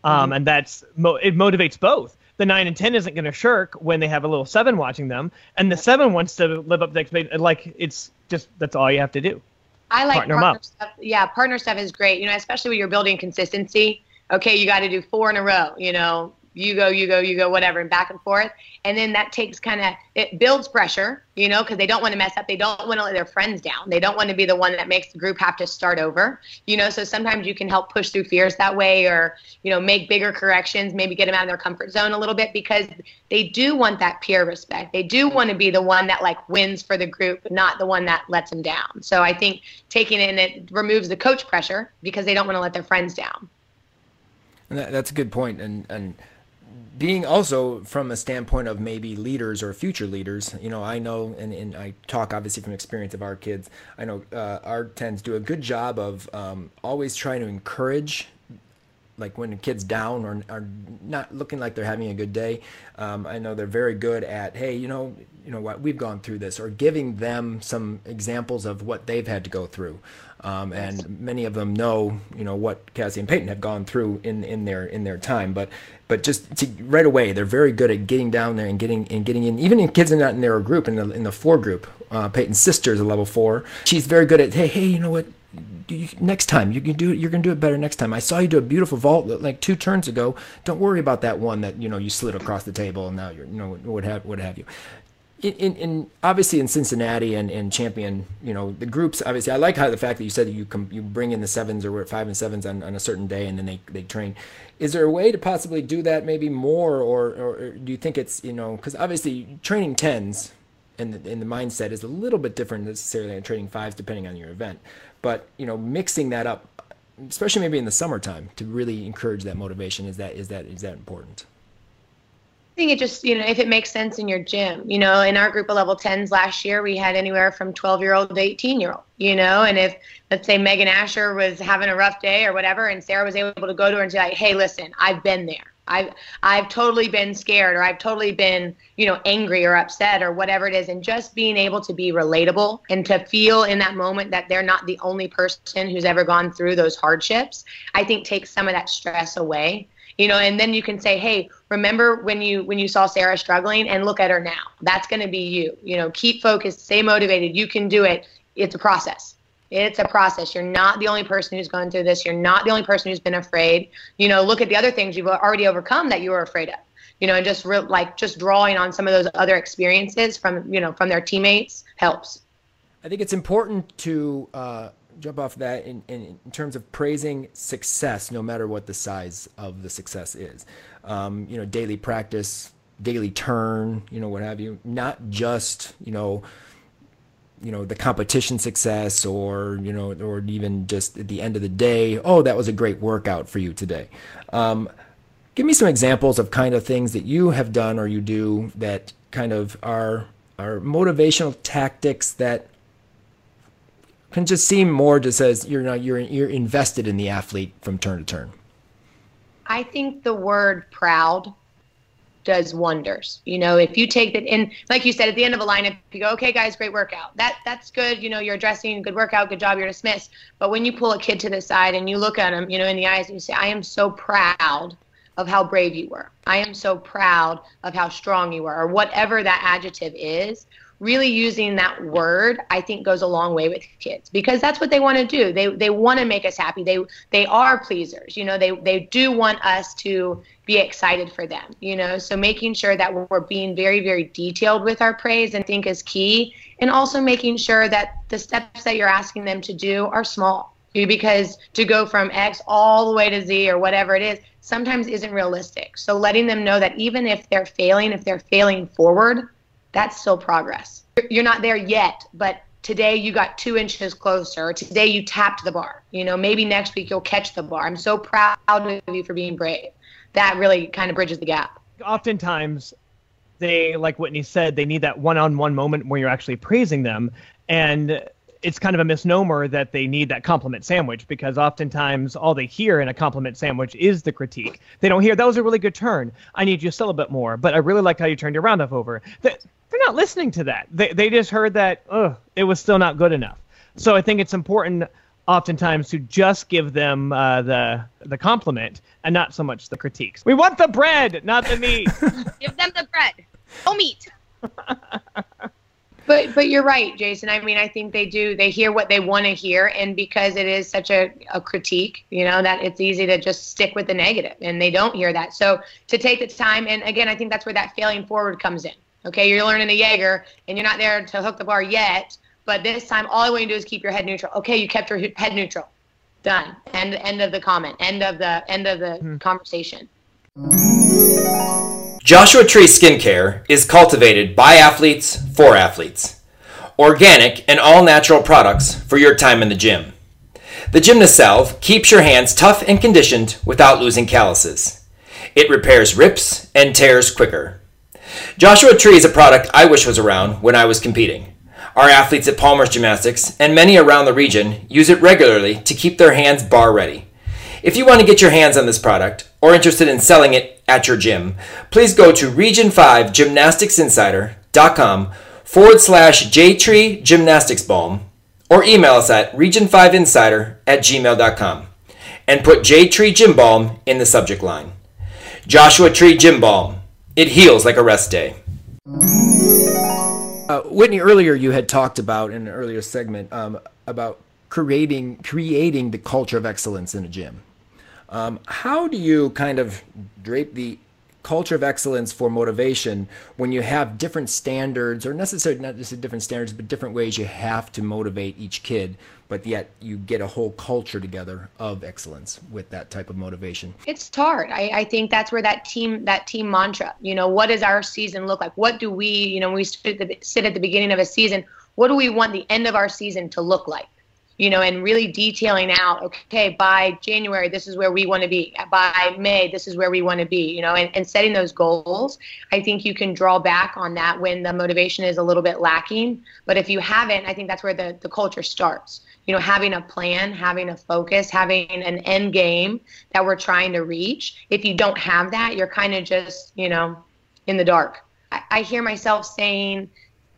Um, mm-hmm. And that's mo- it motivates both. The nine and ten isn't going to shirk when they have a little seven watching them, and the seven wants to live up to the expectation. Like it's just that's all you have to do. I like partner, partner stuff. Yeah, partner stuff is great. You know, especially when you're building consistency. Okay, you got to do four in a row. You know, you go, you go, you go, whatever, and back and forth. And then that takes kind of, it builds pressure, you know, because they don't want to mess up. They don't want to let their friends down. They don't want to be the one that makes the group have to start over, you know. So sometimes you can help push through fears that way or, you know, make bigger corrections, maybe get them out of their comfort zone a little bit because they do want that peer respect. They do want to be the one that like wins for the group, not the one that lets them down. So I think taking in it removes the coach pressure because they don't want to let their friends down. And that, that's a good point. And, and, being also from a standpoint of maybe leaders or future leaders, you know, I know, and, and I talk obviously from experience of our kids. I know uh, our tens do a good job of um, always trying to encourage, like when a kid's down or are not looking like they're having a good day. Um, I know they're very good at, hey, you know, you know what, we've gone through this, or giving them some examples of what they've had to go through. Um, and many of them know, you know, what Cassie and Peyton have gone through in, in their in their time. But but just to, right away, they're very good at getting down there and getting and getting in. Even in kids in not in their group, in the in the four group, uh, Peyton's sister is a level four. She's very good at hey hey, you know what? You, next time you can do it. You're gonna do it better next time. I saw you do a beautiful vault like two turns ago. Don't worry about that one that you know you slid across the table and now you're you know what have what have you in, in, obviously in Cincinnati and, and champion, you know, the groups, obviously, I like how the fact that you said that you com- you bring in the sevens or five and sevens on, on a certain day and then they, they train. Is there a way to possibly do that maybe more or, or, or do you think it's, you know, because obviously training tens and the, and the mindset is a little bit different necessarily than training fives depending on your event. But, you know, mixing that up, especially maybe in the summertime to really encourage that motivation, is that, is that, is that important? I think it just, you know, if it makes sense in your gym, you know, in our group of level 10s last year, we had anywhere from 12 year old to 18 year old, you know, and if, let's say Megan Asher was having a rough day or whatever, and Sarah was able to go to her and say, like, hey, listen, I've been there. I've, I've totally been scared or I've totally been, you know, angry or upset or whatever it is. And just being able to be relatable and to feel in that moment that they're not the only person who's ever gone through those hardships, I think takes some of that stress away. You know and then you can say hey remember when you when you saw sarah struggling and look at her now. That's going to be you. You know keep focused stay motivated. You can do it. It's a process it's a process. You're not the only person who's gone through this. You're not the only person who's been afraid. You know look at the other things you've already overcome that you were afraid of. You know and just re- like just drawing on some of those other experiences from you know from their teammates helps. I think it's important to uh jump off that in, in, in, terms of praising success, no matter what the size of the success is. Um, you know, daily practice, daily turn, you know, what have you. Not just, you know, you know the competition success or you know or even just at the end of the day oh that was a great workout for you today um, give me some examples of kind of things that you have done or you do that kind of are are motivational tactics that can just seem more just as you're not you're you're invested in the athlete from turn to turn. I think the word proud does wonders. You know, if you take that in, like you said, at the end of a lineup, you go, okay, guys, great workout. That that's good. You know, you're addressing good workout, good job, you're dismissed. But when you pull a kid to the side and you look at him, you know, in the eyes and you say, I am so proud of how brave you were. I am so proud of how strong you were, or whatever that adjective is really using that word i think goes a long way with kids because that's what they want to do. They they want to make us happy. They they are pleasers. You know they they do want us to be excited for them you know? So making sure that we're being very very detailed with our praise and think is key. And also making sure that the steps that you're asking them to do are small. Because to go from x all the way to z or whatever it is sometimes isn't realistic. So letting them know that even if they're failing if they're failing forward that's still progress. You're not there yet, but today you got two inches closer. Today you tapped the bar. You know, maybe next week you'll catch the bar. I'm so proud of you for being brave. That really kind of bridges the gap. Oftentimes, they, like Whitney said, they need that one on one moment where you're actually praising them. And it's kind of a misnomer that they need that compliment sandwich because oftentimes all they hear in a compliment sandwich is the critique. They don't hear that was a really good turn. I need you still a bit more, but I really like how you turned your roundoff over. They're not listening to that. They they just heard that oh it was still not good enough. So I think it's important oftentimes to just give them uh, the the compliment and not so much the critiques. We want the bread, not the meat. give them the bread. No meat. But but you're right, Jason. I mean, I think they do. They hear what they want to hear, and because it is such a, a critique, you know, that it's easy to just stick with the negative, and they don't hear that. So to take the time, and again, I think that's where that failing forward comes in. Okay, you're learning the Jaeger, and you're not there to hook the bar yet. But this time, all I want you to do is keep your head neutral. Okay, you kept your head neutral. Done. End. End of the comment. End of the end of the hmm. conversation. Joshua Tree Skincare is cultivated by athletes for athletes. Organic and all natural products for your time in the gym. The Gymnast Salve keeps your hands tough and conditioned without losing calluses. It repairs rips and tears quicker. Joshua Tree is a product I wish was around when I was competing. Our athletes at Palmer's Gymnastics and many around the region use it regularly to keep their hands bar ready. If you want to get your hands on this product or interested in selling it at your gym, please go to region5gymnasticsinsider.com forward slash jtree gymnastics balm or email us at region5insider at gmail.com and put J-Tree Gym Balm in the subject line. Joshua Tree Gym Balm. It heals like a rest day. Uh, Whitney, earlier you had talked about in an earlier segment um, about creating creating the culture of excellence in a gym. Um, how do you kind of drape the culture of excellence for motivation when you have different standards, or necessarily not just different standards, but different ways you have to motivate each kid, but yet you get a whole culture together of excellence with that type of motivation? It's hard. I, I think that's where that team that team mantra. You know, what does our season look like? What do we, you know, we sit at the, sit at the beginning of a season. What do we want the end of our season to look like? You know, and really detailing out, okay, by January, this is where we want to be. By May, this is where we want to be, you know, and, and setting those goals. I think you can draw back on that when the motivation is a little bit lacking. But if you haven't, I think that's where the, the culture starts. You know, having a plan, having a focus, having an end game that we're trying to reach. If you don't have that, you're kind of just, you know, in the dark. I, I hear myself saying,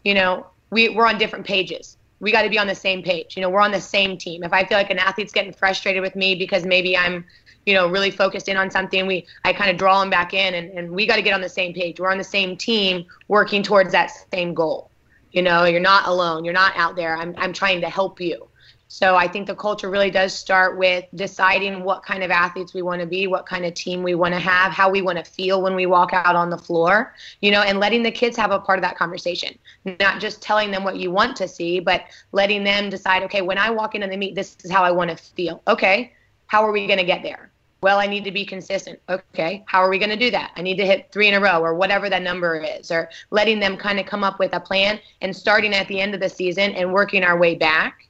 you know, we, we're on different pages we got to be on the same page. You know, we're on the same team. If I feel like an athlete's getting frustrated with me because maybe I'm, you know, really focused in on something, we I kind of draw them back in, and, and we got to get on the same page. We're on the same team, working towards that same goal. You know, you're not alone. You're not out there. I'm I'm trying to help you. So I think the culture really does start with deciding what kind of athletes we want to be, what kind of team we want to have, how we want to feel when we walk out on the floor, you know, and letting the kids have a part of that conversation. Not just telling them what you want to see, but letting them decide, okay, when I walk into the meet, this is how I want to feel. Okay, how are we going to get there? Well, I need to be consistent. Okay, how are we going to do that? I need to hit three in a row or whatever that number is, or letting them kind of come up with a plan and starting at the end of the season and working our way back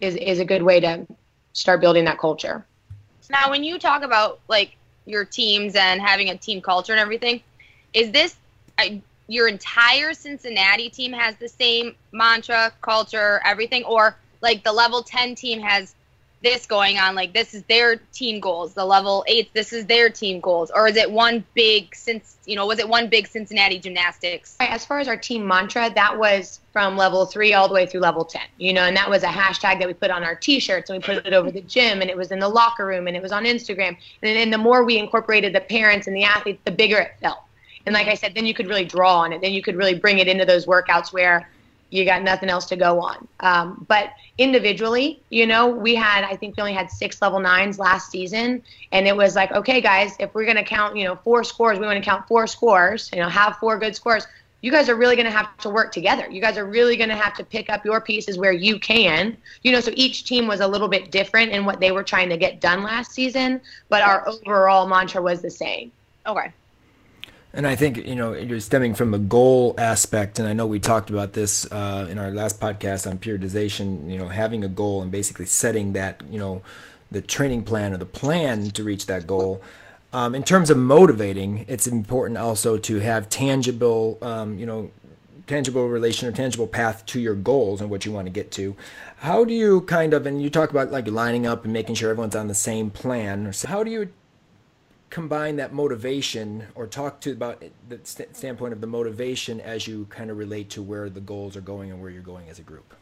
is is a good way to start building that culture. Now, when you talk about like your teams and having a team culture and everything, is this your entire Cincinnati team has the same mantra, culture, everything, or like the level 10 team has this going on like this is their team goals the level eights, this is their team goals or is it one big since you know was it one big cincinnati gymnastics? As far as our team mantra that was from level three all the way through level 10 you know and that was a hashtag that we put on our t-shirts and we put it over the gym and it was in the locker room and it was on instagram. And then the more we incorporated the parents and the athletes the bigger it felt. And like i said then you could really draw on it. Then you could really bring it into those workouts where you got nothing else to go on. Um, but individually, you know, we had, I think we only had six level nines last season. And it was like, okay, guys, if we're going to count, you know, four scores, we want to count four scores, you know, have four good scores. You guys are really going to have to work together. You guys are really going to have to pick up your pieces where you can. You know, so each team was a little bit different in what they were trying to get done last season, but our overall mantra was the same. Okay. And I think you know you're stemming from a goal aspect, and I know we talked about this uh, in our last podcast on periodization. You know, having a goal and basically setting that you know the training plan or the plan to reach that goal. Um, in terms of motivating, it's important also to have tangible, um, you know, tangible relation or tangible path to your goals and what you want to get to. How do you kind of, and you talk about like lining up and making sure everyone's on the same plan. So how do you combine that motivation or talk to about the st- standpoint of the motivation as you kind of relate to where the goals are going and where you're going as a group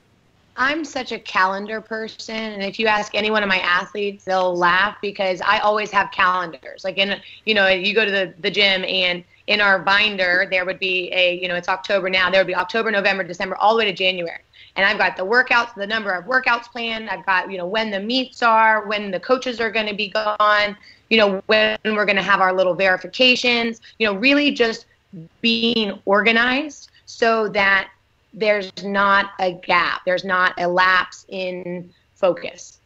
I'm such a calendar person, and if you ask any one of my athletes, they'll laugh because I always have calendars. Like in, you know, you go to the the gym and in our binder there would be a, you know, it's October now. There would be October, November, December, all the way to January. And I've got the workouts, the number of workouts planned. I've got, you know, when the meets are, when the coaches are going to be gone, you know, when we're going to have our little verifications. You know, really just being organized so that there's not a gap, there's not a lapse in focus.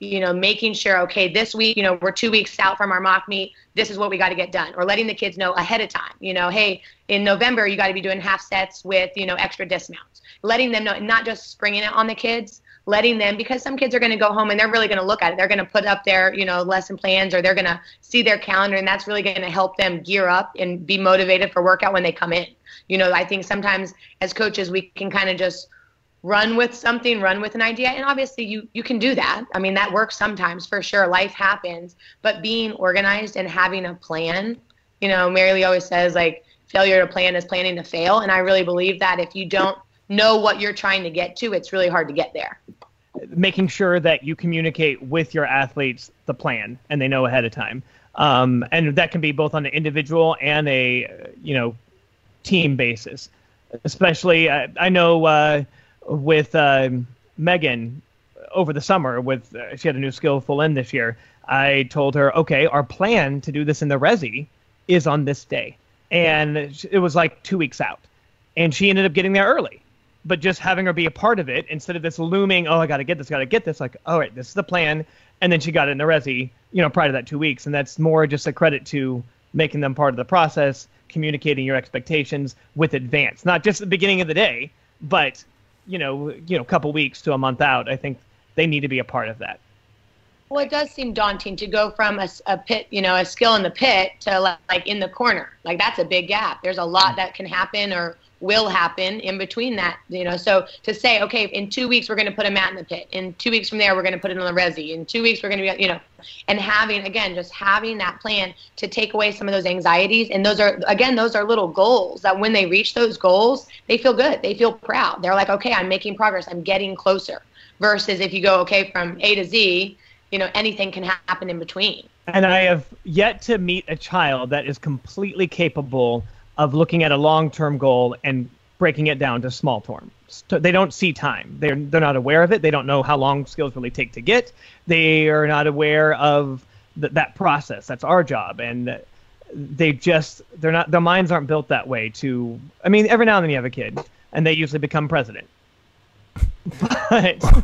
You know, making sure, okay, this week, you know, we're two weeks out from our mock meet. This is what we got to get done, or letting the kids know ahead of time. You know, hey, in November, you got to be doing half sets with, you know, extra dismounts. Letting them know, not just springing it on the kids, letting them because some kids are going to go home and they're really going to look at it. They're going to put up their you know lesson plans or they're going to see their calendar and that's really going to help them gear up and be motivated for workout when they come in. You know i think sometimes as coaches we can kind of just run with something run with an idea and obviously you you can do that. I mean that works sometimes for sure. Life happens. But being organized and having a plan you know mary lee always says like failure to plan is planning to fail and i really believe that if you don't know what you're trying to get to, it's really hard to get there. Making sure that you communicate with your athletes the plan and they know ahead of time. Um, and that can be both on an individual and a you know team basis. Especially, I know uh, with uh, Megan over the summer, with uh, she had a new skillful in this year. I told her, okay, our plan to do this in the resi is on this day, and it was like two weeks out, and she ended up getting there early but just having her be a part of it instead of this looming, oh, I got to get this, got to get this. Like, all right, this is the plan. And then she got it in the resi, you know, prior to that two weeks. And that's more just a credit to making them part of the process, communicating your expectations with advance, not just the beginning of the day, but, you know, you know, a couple weeks to a month out. I think they need to be a part of that. Well, it does seem daunting to go from a, a pit, you know, a skill in the pit to like in the corner. Like that's a big gap. There's a lot mm. that can happen or will happen in between that you know. So to say okay in two weeks we're going to put a mat in the pit. In two weeks from there we're going to put it on the resi. In two weeks we're going to be you know. And having again just having that plan to take away some of those anxieties. And those are again those are little goals that when they reach those goals they feel good. They feel proud. They're like okay i'm making progress. I'm getting closer. Versus if you go okay from a to z you know anything can happen in between. And i have yet to meet a child that is completely capable of looking at a long-term goal and breaking it down to small term. They don't see time. They're they're not aware of it. They don't know how long skills really take to get. They are not aware of th- that process. That's our job, and they just they're not. Their minds aren't built that way. To I mean, every now and then you have a kid, and they usually become president.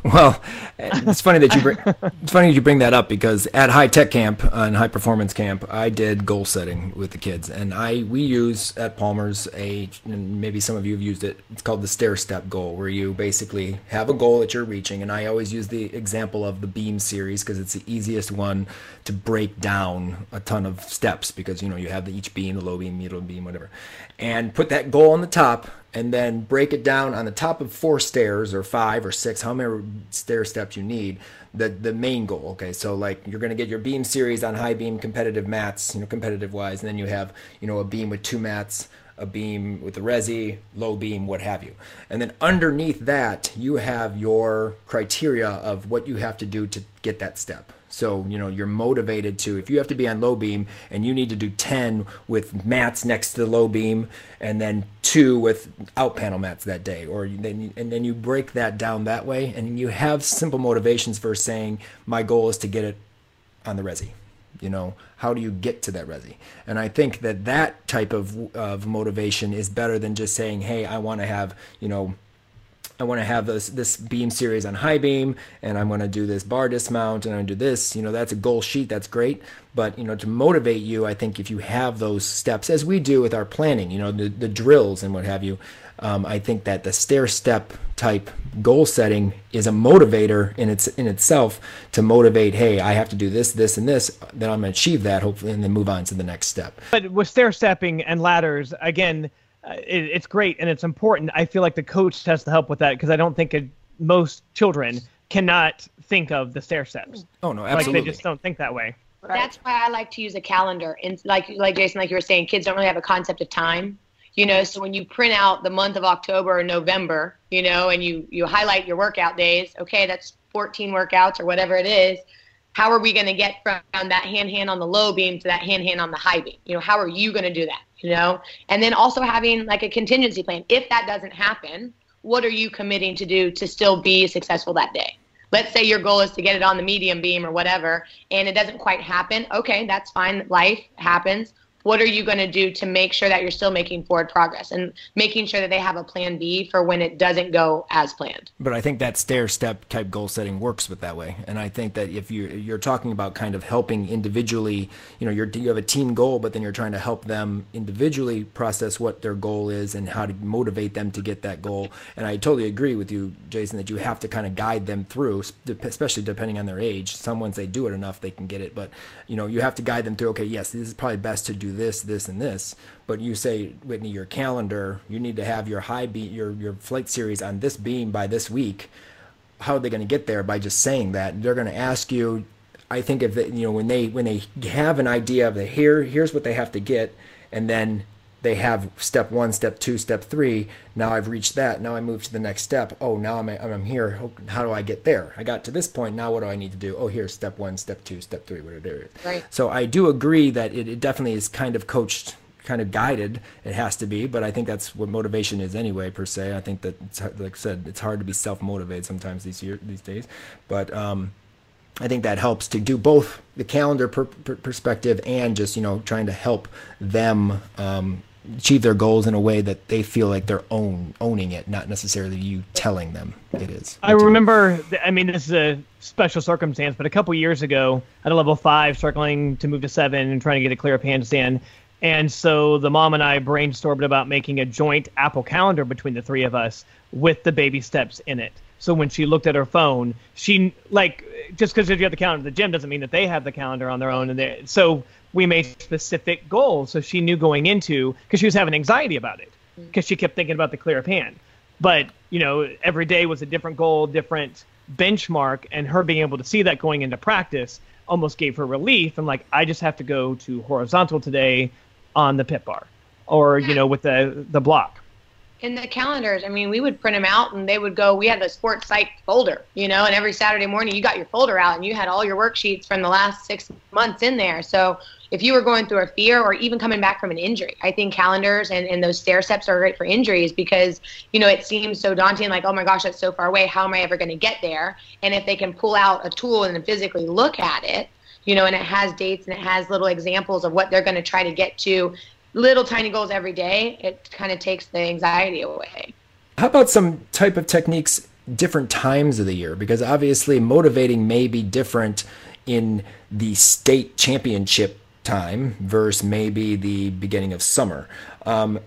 well, it's funny that you bring it's funny you bring that up because at high tech camp uh, and high performance camp, I did goal setting with the kids, and I we use at Palmer's a maybe some of you have used it. It's called the stair step goal, where you basically have a goal that you're reaching, and I always use the example of the beam series because it's the easiest one to break down a ton of steps because you know you have the, each beam, the low beam, middle beam, whatever, and put that goal on the top and then break it down on the top of four stairs or five or six, how many stair steps you need, the the main goal. Okay, so like you're gonna get your beam series on high beam competitive mats, you know, competitive wise, and then you have, you know, a beam with two mats, a beam with the resi, low beam, what have you. And then underneath that, you have your criteria of what you have to do to get that step. So, you know, you're motivated to, if you have to be on low beam and you need to do 10 with mats next to the low beam and then two with out panel mats that day, or then, and then you break that down that way and you have simple motivations for saying, my goal is to get it on the resi. You know, how do you get to that resi? And I think that that type of, of motivation is better than just saying, hey, I want to have, you know, I want to have this this beam series on high beam, and I'm going to do this bar dismount, and I'm going to do this. You know, that's a goal sheet. That's great. But you know, to motivate you, I think if you have those steps, as we do with our planning, you know, the, the drills and what have you, um, I think that the stair step type goal setting is a motivator in its in itself to motivate. Hey, I have to do this, this, and this. Then I'm going to achieve that, hopefully, and then move on to the next step. But with stair stepping and ladders, again it, it's great and it's important. I feel like the coach has to help with that because I don't think it, most children cannot think of the stair steps. Oh no, absolutely. Like they just don't think that way. Right. That's why I like to use a calendar. And like like Jason, like you were saying, kids don't really have a concept of time. You know, so when you print out the month of October or November, you know, and you you highlight your workout days, okay, that's 14 workouts or whatever it is. How are we going to get from that hand hand on the low beam to that hand hand on the high beam? You know, how are you going to do that? You know, and then also having like a contingency plan. If that doesn't happen, what are you committing to do to still be successful that day? let's say your goal is to get it on the medium beam or whatever and it doesn't quite happen okay that's fine life happens what are you going to do to make sure that you're still making forward progress and making sure that they have a plan B for when it doesn't go as planned. But I think that stair step type goal setting works with that way. And I think that if you you're talking about kind of helping individually, you know, you're, you have a team goal, but then you're trying to help them individually process what their goal is and how to motivate them to get that goal. And I totally agree with you, Jason, that you have to kind of guide them through, especially depending on their age. Some once they do it enough, they can get it. But, you know, you have to guide them through, okay, yes, this is probably best to do this, this, and this. But you say, Whitney, your calendar, you need to have your high beat, your your flight series on this beam by this week. How are they going to get there by just saying that? They're going to ask you. I think if they, you know when they when they have an idea of the here here's what they have to get, and then they have step one, step two, step three. Now I've reached that. Now I move to the next step. Oh, now I'm, I'm here. How do I get there? I got to this point. Now what do I need to do? Oh, here's step one, step two, step three, whatever it is. Right. So I do agree that it, it definitely is kind of coached, kind of guided. It has to be, but I think that's what motivation is anyway, per se. I think that, it's, like I said, it's hard to be self-motivated sometimes these year, these days. But um, I think that helps to do both the calendar per, per perspective and just you know trying to help them um, achieve their goals in a way that they feel like they're own owning it, not necessarily you telling them it is. I remember. I mean, this is a special circumstance, but a couple years ago, at a level five, circling to move to seven and trying to get a clear up handstand. And so the mom and I brainstormed about making a joint Apple calendar between the three of us with the baby steps in it. So when she looked at her phone, she like just because you have the calendar at the gym doesn't mean that they have the calendar on their own. And they, so we made specific goals. So she knew going into because she was having anxiety about it mm. because she kept thinking about the clear up hand. But you know, every day was a different goal, different benchmark, and her being able to see that going into practice almost gave her relief. And like, I just have to go to horizontal today on the pit bar, or you know, with the the block in the calendars, I mean, we would print them out and they would go, we had a sports psych folder, you know, and every Saturday morning you got your folder out and you had all your worksheets from the last six months in there. So if you were going through a fear or even coming back from an injury, I think calendars and, and those stair steps are great for injuries because, you know, it seems so daunting, like, oh my gosh, that's so far away. How am I ever going to get there? And if they can pull out a tool and physically look at it, you know, and it has dates and it has little examples of what they're going to try to get to little tiny goals every day, it kind of takes the anxiety away. How about some type of techniques different times of the year? Because obviously, motivating may be different in the state championship time versus maybe the beginning of summer. Um,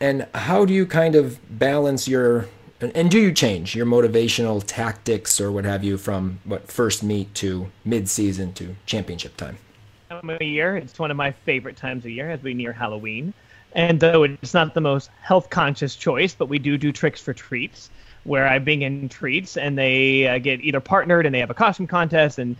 and how do you kind of balance your and do you change your motivational tactics or what have you from what first meet to mid-season to championship time? time of year. It's one of my favorite times of year as we near Halloween. And though it's not the most health conscious choice, but we do do tricks for treats where I bring in treats and they uh, get either partnered and they have a costume contest. And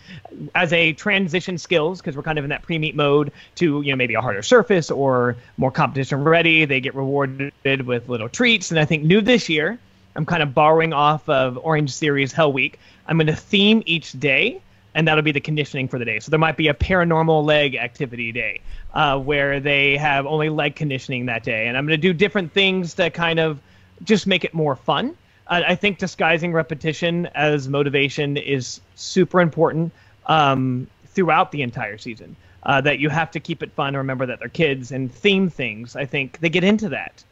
as a transition skills, because we're kind of in that pre meet mode to, you know, maybe a harder surface or more competition ready, they get rewarded with little treats. And I think new this year, I'm kind of borrowing off of Orangetheory Hell Week. I'm going to theme each day and that'll be the conditioning for the day. So there might be a paranormal leg activity day uh, where they have only leg conditioning that day, and I'm going to do different things to kind of just make it more fun. Uh, I think disguising repetition as motivation is super important um, throughout the entire season. Uh, that you have to keep it fun. Remember that they're kids and theme things. I think they get into that.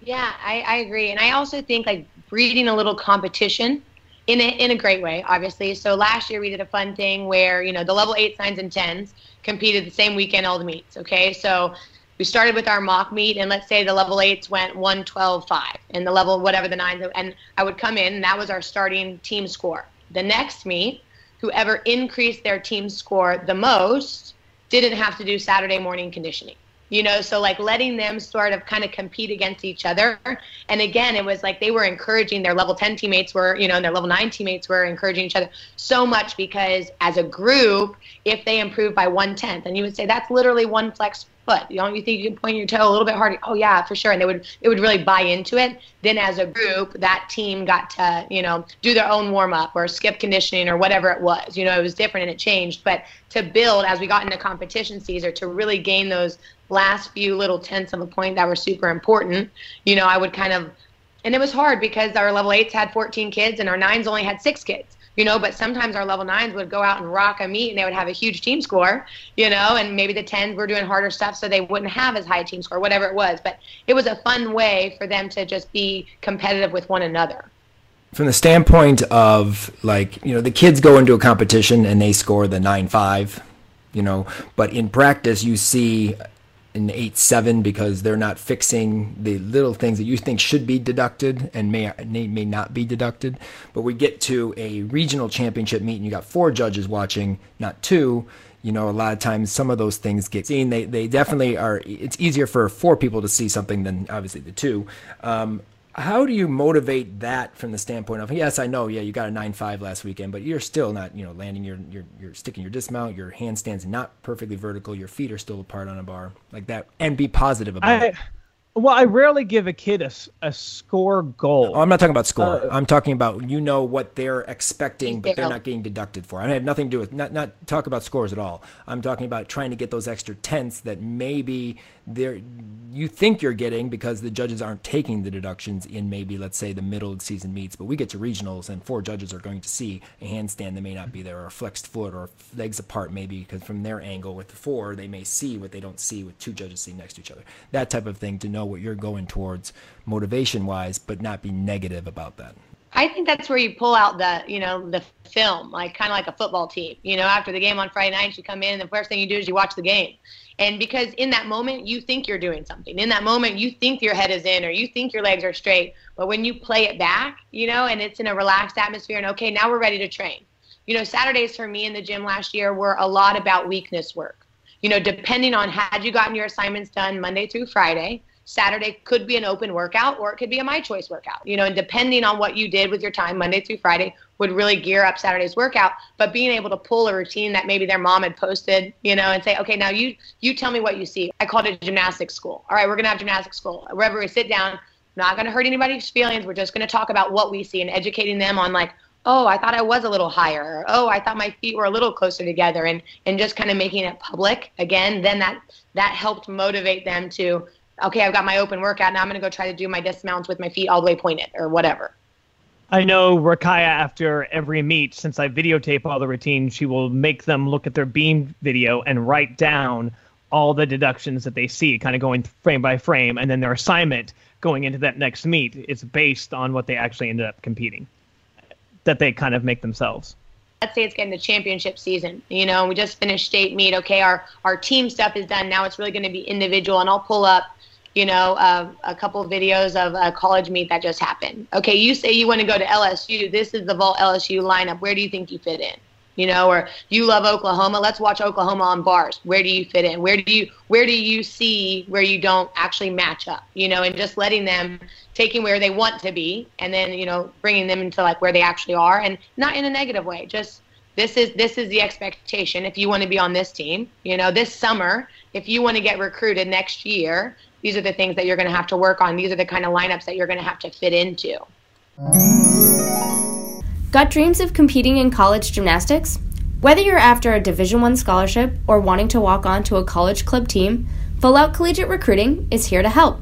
Yeah, I, I agree, and I also think like breeding a little competition in a, in a great way, obviously. So last year we did a fun thing where, you know, the level eight signs and tens competed the same weekend, all the meets. Okay. So we started with our mock meet and let's say the level eights went 112 5 and the level, whatever the nines, and I would come in and that was our starting team score. The next meet, whoever increased their team score the most didn't have to do Saturday morning conditioning you know so like letting them sort of kind of compete against each other and again it was like they were encouraging their level 10 teammates were you know and their level 9 teammates were encouraging each other so much because as a group if they improve by one tenth and you would say that's literally one flex foot. You don't you think you can point your toe a little bit harder? Oh yeah, for sure. And they would it would really buy into it. Then as a group, that team got to you know do their own warm up or skip conditioning or whatever it was. You know, it was different and it changed. But to build as we got into competition season to really gain those last few little tenths of a point that were super important. You know, I would kind of and it was hard because our level eights had 14 kids and our nines only had six kids you know but sometimes our level nines would go out and rock a meet and they would have a huge team score you know and maybe the 10s were doing harder stuff so they wouldn't have as high a team score whatever it was. But it was a fun way for them to just be competitive with one another. From the standpoint of like you know the kids go into a competition and they score the 9-5 you know but in practice you see an 8-7 because they're not fixing the little things that you think should be deducted and may may not be deducted. But we get to a regional championship meet and you got four judges watching, not two. You know, a lot of times some of those things get seen. They they definitely are. It's easier for four people to see something than obviously the two. Um, how do you motivate that from the standpoint of yes i know yeah you got a 9-5 last weekend but you're still not you know landing your you're, you're sticking your dismount your handstands not perfectly vertical your feet are still apart on a bar like that and be positive about I, it well, I rarely give a kid a, a score goal. Oh, I'm not talking about score. Uh, I'm talking about you know what they're expecting, but they're not getting deducted for. I have nothing to do with not not talk about scores at all. I'm talking about trying to get those extra tenths that maybe there you think you're getting because the judges aren't taking the deductions in maybe let's say the middle of season meets but we get to regionals and four judges are going to see a handstand that may not be there or a flexed foot or legs apart maybe because from their angle with the four they may see what they don't see with two judges sitting next to each other that type of thing to know what you're going towards motivation wise but not be negative about that I think that's where you pull out the, you know, the film, like kind of like a football team. You know, after the game on Friday night, you come in, and the first thing you do is you watch the game. And because in that moment, you think you're doing something. In that moment, you think your head is in or you think your legs are straight. But when you play it back, you know, and it's in a relaxed atmosphere, and okay, now we're ready to train. You know, Saturdays for me in the gym last year were a lot about weakness work. You know, depending on had you gotten your assignments done Monday through Friday, Saturday could be an open workout or it could be a my choice workout. You know, and depending on what you did with your time Monday through Friday would really gear up Saturday's workout. But being able to pull a routine that maybe their mom had posted, you know, and say, okay, now you you tell me what you see. I called it gymnastics school. All right, we're gonna have gymnastics school. Wherever we sit down, not gonna hurt anybody's feelings. We're just gonna talk about what we see and educating them on like oh i thought i was a little higher or oh i thought my feet were a little closer together and and just kind of making it public again then that that helped motivate them to okay, I've got my open workout. Now I'm going to go try to do my dismounts with my feet all the way pointed or whatever. I know Rakaya after every meet, since I videotape all the routines, she will make them look at their beam video and write down all the deductions that they see, kind of going frame by frame, and then their assignment going into that next meet is based on what they actually ended up competing, that they kind of make themselves. Let's say it's getting the championship season, you know, we just finished state meet. Okay, our our team stuff is done. Now it's really going to be individual, and I'll pull up you know, uh, a couple of videos of a college meet that just happened. Okay, you say you want to go to LSU. This is the Vault LSU lineup. Where do you think you fit in? You know, or you love Oklahoma. Let's watch Oklahoma on bars. Where do you fit in? Where do you where do you see where you don't actually match up? You know, and just letting them taking where they want to be, and then you know bringing them into like where they actually are, and not in a negative way. Just this is this is the expectation if you want to be on this team you know this summer if you want to get recruited next year these are the things that you're going to have to work on. These are the kind of lineups that you're going to have to fit into. Got dreams of competing in college gymnastics? Whether you're after a Division 1 scholarship or wanting to walk on to a college club team, Full Out Collegiate Recruiting is here to help.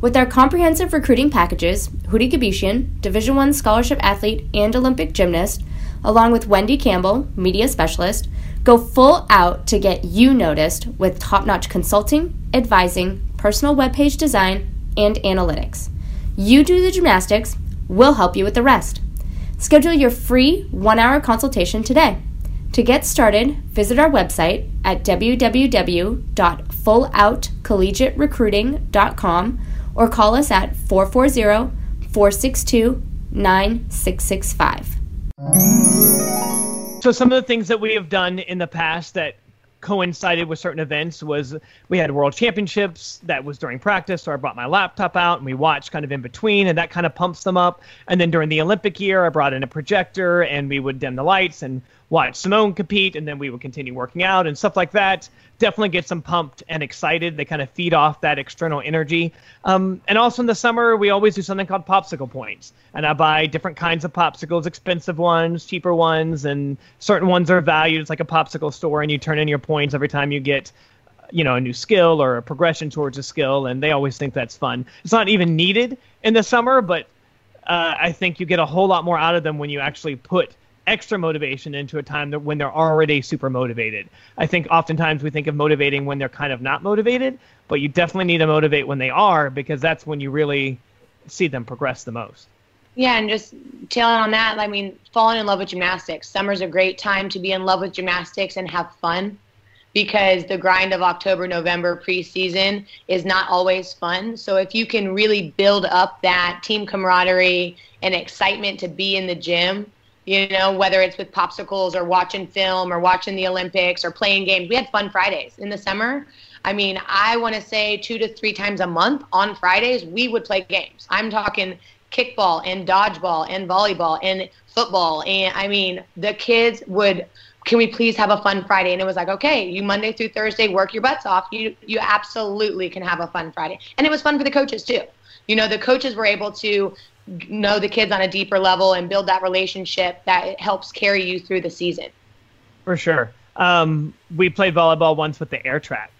With our comprehensive recruiting packages, Houry Gebeshian, Division 1 scholarship athlete and Olympic gymnast, along with Wendy Campbell, media specialist, go full out to get you noticed with top-notch consulting, advising, personal web page design, and analytics. You do the gymnastics, we'll help you with the rest. Schedule your free one hour consultation today. To get started, visit our website at www.fulloutcollegiaterecruiting.com or call us at 440 462 9665. So, some of the things that we have done in the past that coincided with certain events was we had world championships that was during practice so i brought my laptop out and we watched kind of in between and that kind of pumps them up. And then during the olympic year i brought in a projector and we would dim the lights and watch Simone compete, and then we would continue working out and stuff like that. Definitely gets them pumped and excited. They kind of feed off that external energy. Um, and also in the summer, we always do something called popsicle points, and I buy different kinds of popsicles, expensive ones, cheaper ones, and certain ones are valued. It's like a popsicle store, and you turn in your points every time you get you know a new skill or a progression towards a skill and they always think that's fun it's not even needed in the summer but uh, i think you get a whole lot more out of them when you actually put extra motivation into a time that when they're already super motivated i think oftentimes we think of motivating when they're kind of not motivated but you definitely need to motivate when they are because that's when you really see them progress the most yeah, and just tailing on that, I mean, falling in love with gymnastics. Summer's a great time to be in love with gymnastics and have fun because the grind of October, November preseason is not always fun. So if you can really build up that team camaraderie and excitement to be in the gym, you know, whether it's with popsicles or watching film or watching the Olympics or playing games. We had fun Fridays in the summer. I mean, I want to say two to three times a month on Fridays, we would play games. I'm talking kickball and dodgeball and volleyball and football. And I mean, the kids would can we please have a fun Friday? And it was like, okay, you Monday through Thursday work your butts off. You you absolutely can have a fun Friday. And it was fun for the coaches too. You know, the coaches were able to know the kids on a deeper level and build that relationship that helps carry you through the season. For sure. Um, we played volleyball once with the air track.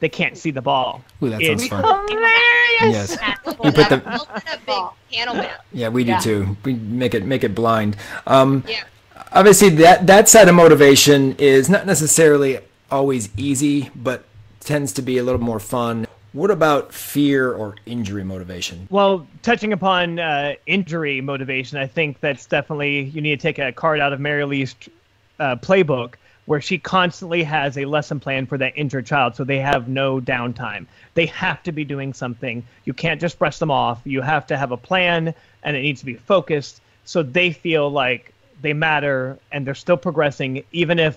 They can't see the ball. Ooh, that sounds fun. Hilarious. Yes. We put the, a big panel man. yeah, we do Yeah. too. We make it make it blind. Um, Yeah. obviously that that side of motivation is not necessarily always easy, but tends to be a little more fun. What about fear or injury motivation? Well, touching upon uh, injury motivation, I think that's definitely you need to take a card out of Mary Lee's uh, playbook where she constantly has a lesson plan for that injured child, so they have no downtime. They have to be doing something. You can't just brush them off. You have to have a plan, and it needs to be focused, so they feel like they matter and they're still progressing, even if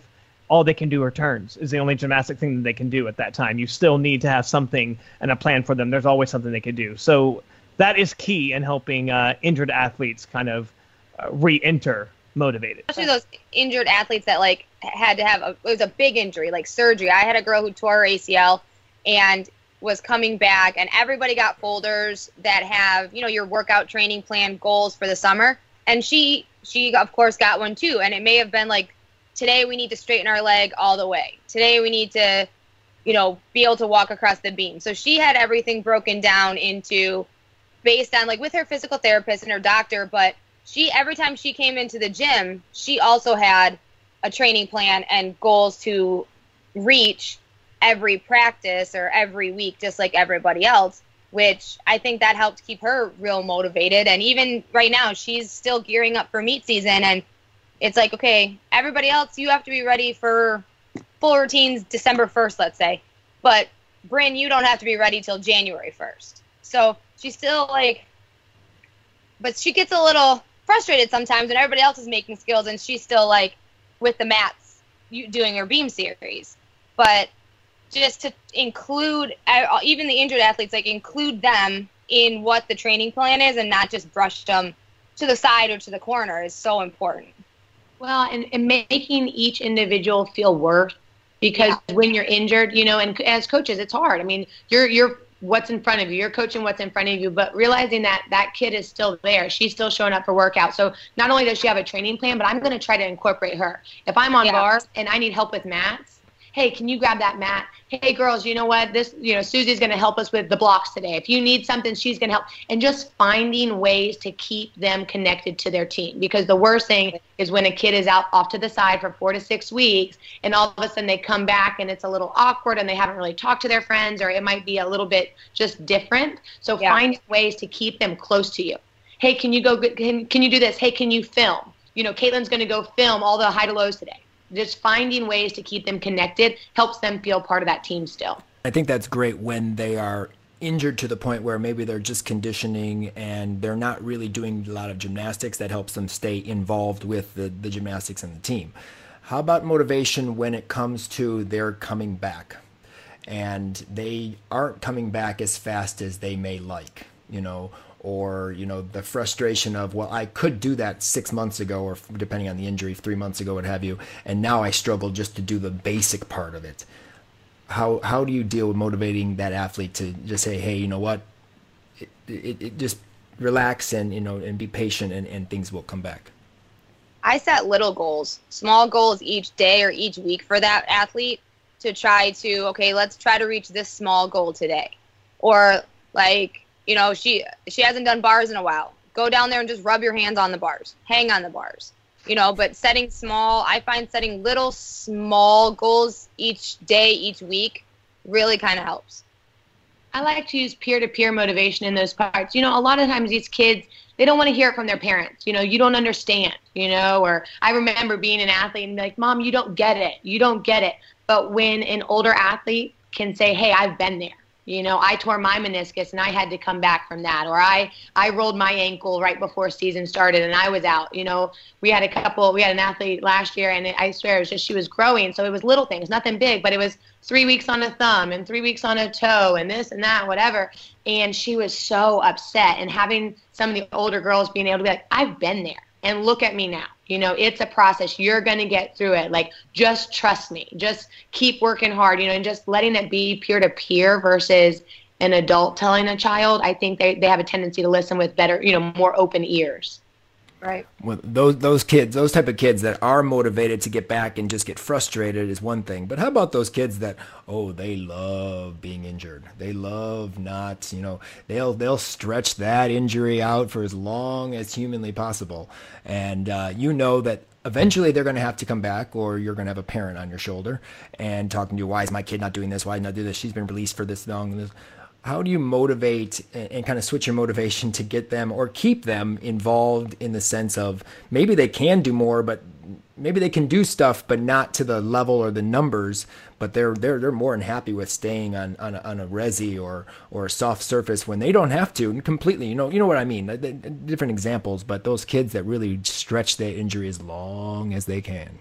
all they can do are turns is the only gymnastic thing that they can do at that time. You still need to have something and a plan for them. There's always something they can do. So that is key in helping uh, injured athletes kind of uh, re-enter motivated. especially those injured athletes that like had to have a, it was a big injury like surgery i had a girl who tore her acl and was coming back and everybody got folders that have you know your workout training plan goals for the summer and she she of course got one too and it may have been like today we need to straighten our leg all the way. Today we need to you know be able to walk across the beam. So she had everything broken down into based on like with her physical therapist and her doctor but she every time she came into the gym she also had a training plan and goals to reach every practice or every week just like everybody else which i think that helped keep her real motivated. And even right now she's still gearing up for meet season and it's like okay everybody else you have to be ready for full routines december 1st let's say. But bryn you don't have to be ready till january 1st so she's still like but she gets a little frustrated sometimes when everybody else is making skills and she's still like with the mats you doing her beam series. But just to include even the injured athletes like include them in what the training plan is and not just brush them to the side or to the corner is so important Well, and, and making each individual feel worth because when you're injured, you know, and as coaches, it's hard. I mean, you're you're what's in front of you. You're coaching what's in front of you, but realizing that that kid is still there. She's still showing up for workout. So not only does she have a training plan, but I'm going to try to incorporate her. If I'm on Yeah. bars and I need help with mats, hey, can you grab that mat? Hey, girls, you know what? This, you know, Susie's going to help us with the blocks today. If you need something, she's going to help. And just finding ways to keep them connected to their team. Because the worst thing is when a kid is out off to the side for four to six weeks and all of a sudden they come back and it's a little awkward and they haven't really talked to their friends or it might be a little bit just different. So Yeah. find ways to keep them close to you. Hey, can you go, can, can you do this? Hey, can you film? You know, Caitlin's going to go film all the high to lows today just finding ways to keep them connected helps them feel part of that team still. I think that's great when they are injured to the point where maybe they're just conditioning and they're not really doing a lot of gymnastics that helps them stay involved with the, the gymnastics and the team. How about motivation when it comes to their coming back and they aren't coming back as fast as they may like, you know, or you know the frustration of well I could do that six months ago or depending on the injury three months ago what have you and now I struggle just to do the basic part of it. How how do you deal with motivating that athlete to just say hey you know what? It, it, it just relax and you know and be patient and, and things will come back I set little goals, small goals each day or each week for that athlete to try to, okay, let's try to reach this small goal today. Or like, you know, she she hasn't done bars in a while. Go down there and just rub your hands on the bars. Hang on the bars. You know, but setting small, I find setting little small goals each day, each week really kind of helps. I like to use peer to peer motivation in those parts. You know, a lot of times these kids, they don't want to hear it from their parents. You know, you don't understand, you know, or I remember being an athlete and like, Mom, you don't get it. You don't get it. But when an older athlete can say, Hey, I've been there. You know, I tore my meniscus and I had to come back from that, or I I rolled my ankle right before season started and I was out. You know, we had a couple, we had an athlete last year, and I swear it was just she was growing, so it was little things, nothing big, but it was three weeks on a thumb and three weeks on a toe and this and that, whatever. And she was so upset, and having some of the older girls being able to be like, I've been there, and look at me now. You know, it's a process. You're going to get through it. Like, just trust me. Just keep working hard, you know, and just letting it be peer to peer versus an adult telling a child. I think they, they have a tendency to listen with better, you know, more open ears. Right. Well, those those kids, those type of kids that are motivated to get back and just get frustrated is one thing. But how about those kids that oh they love being injured, they love not you know they'll they'll stretch that injury out for as long as humanly possible, and uh, you know that eventually they're going to have to come back or you're going to have a parent on your shoulder and talking to you why is my kid not doing this why not do this she's been released for this long how do you motivate and, kind of switch your motivation to get them or keep them involved in the sense of maybe they can do more but maybe they can do stuff but not to the level or the numbers but they're they're they're more than happy with staying on on a, on a resi or or a soft surface when they don't have to and completely you know you know what I mean? Different examples but those kids that really stretch their injury as long as they can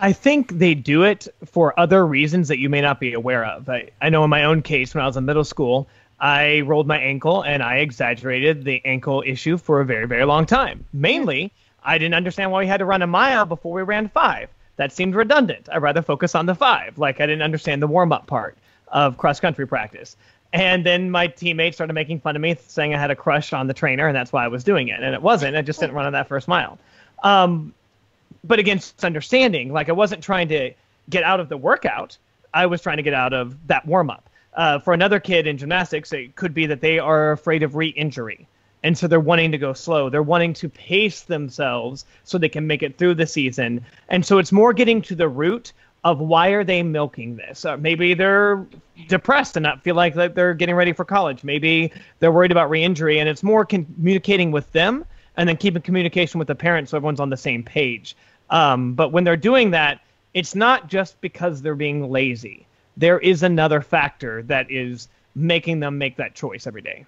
I think they do it for other reasons that you may not be aware of. I, I know in my own case, when I was in middle school, I rolled my ankle and I exaggerated the ankle issue for a very, very long time. Mainly, I didn't understand why we had to run a mile before we ran five. That seemed redundant. I'd rather focus on the five. Like, I didn't understand the warm up part of cross country practice. And then my teammates started making fun of me, saying I had a crush on the trainer, and that's why I was doing it. And it wasn't. I just didn't run on that first mile. Um, but against understanding, like I wasn't trying to get out of the workout. I was trying to get out of that warm up. Uh, for another kid in gymnastics, it could be that they are afraid of re-injury, and so they're wanting to go slow. They're wanting to pace themselves so they can make it through the season. And so it's more getting to the root of why are they milking this? Uh, maybe they're depressed and not feel like they're getting ready for college. Maybe they're worried about re-injury, and it's more communicating with them and then keeping communication with the parents so everyone's on the same page. Um, but when they're doing that, it's not just because they're being lazy. There is another factor that is making them make that choice every day.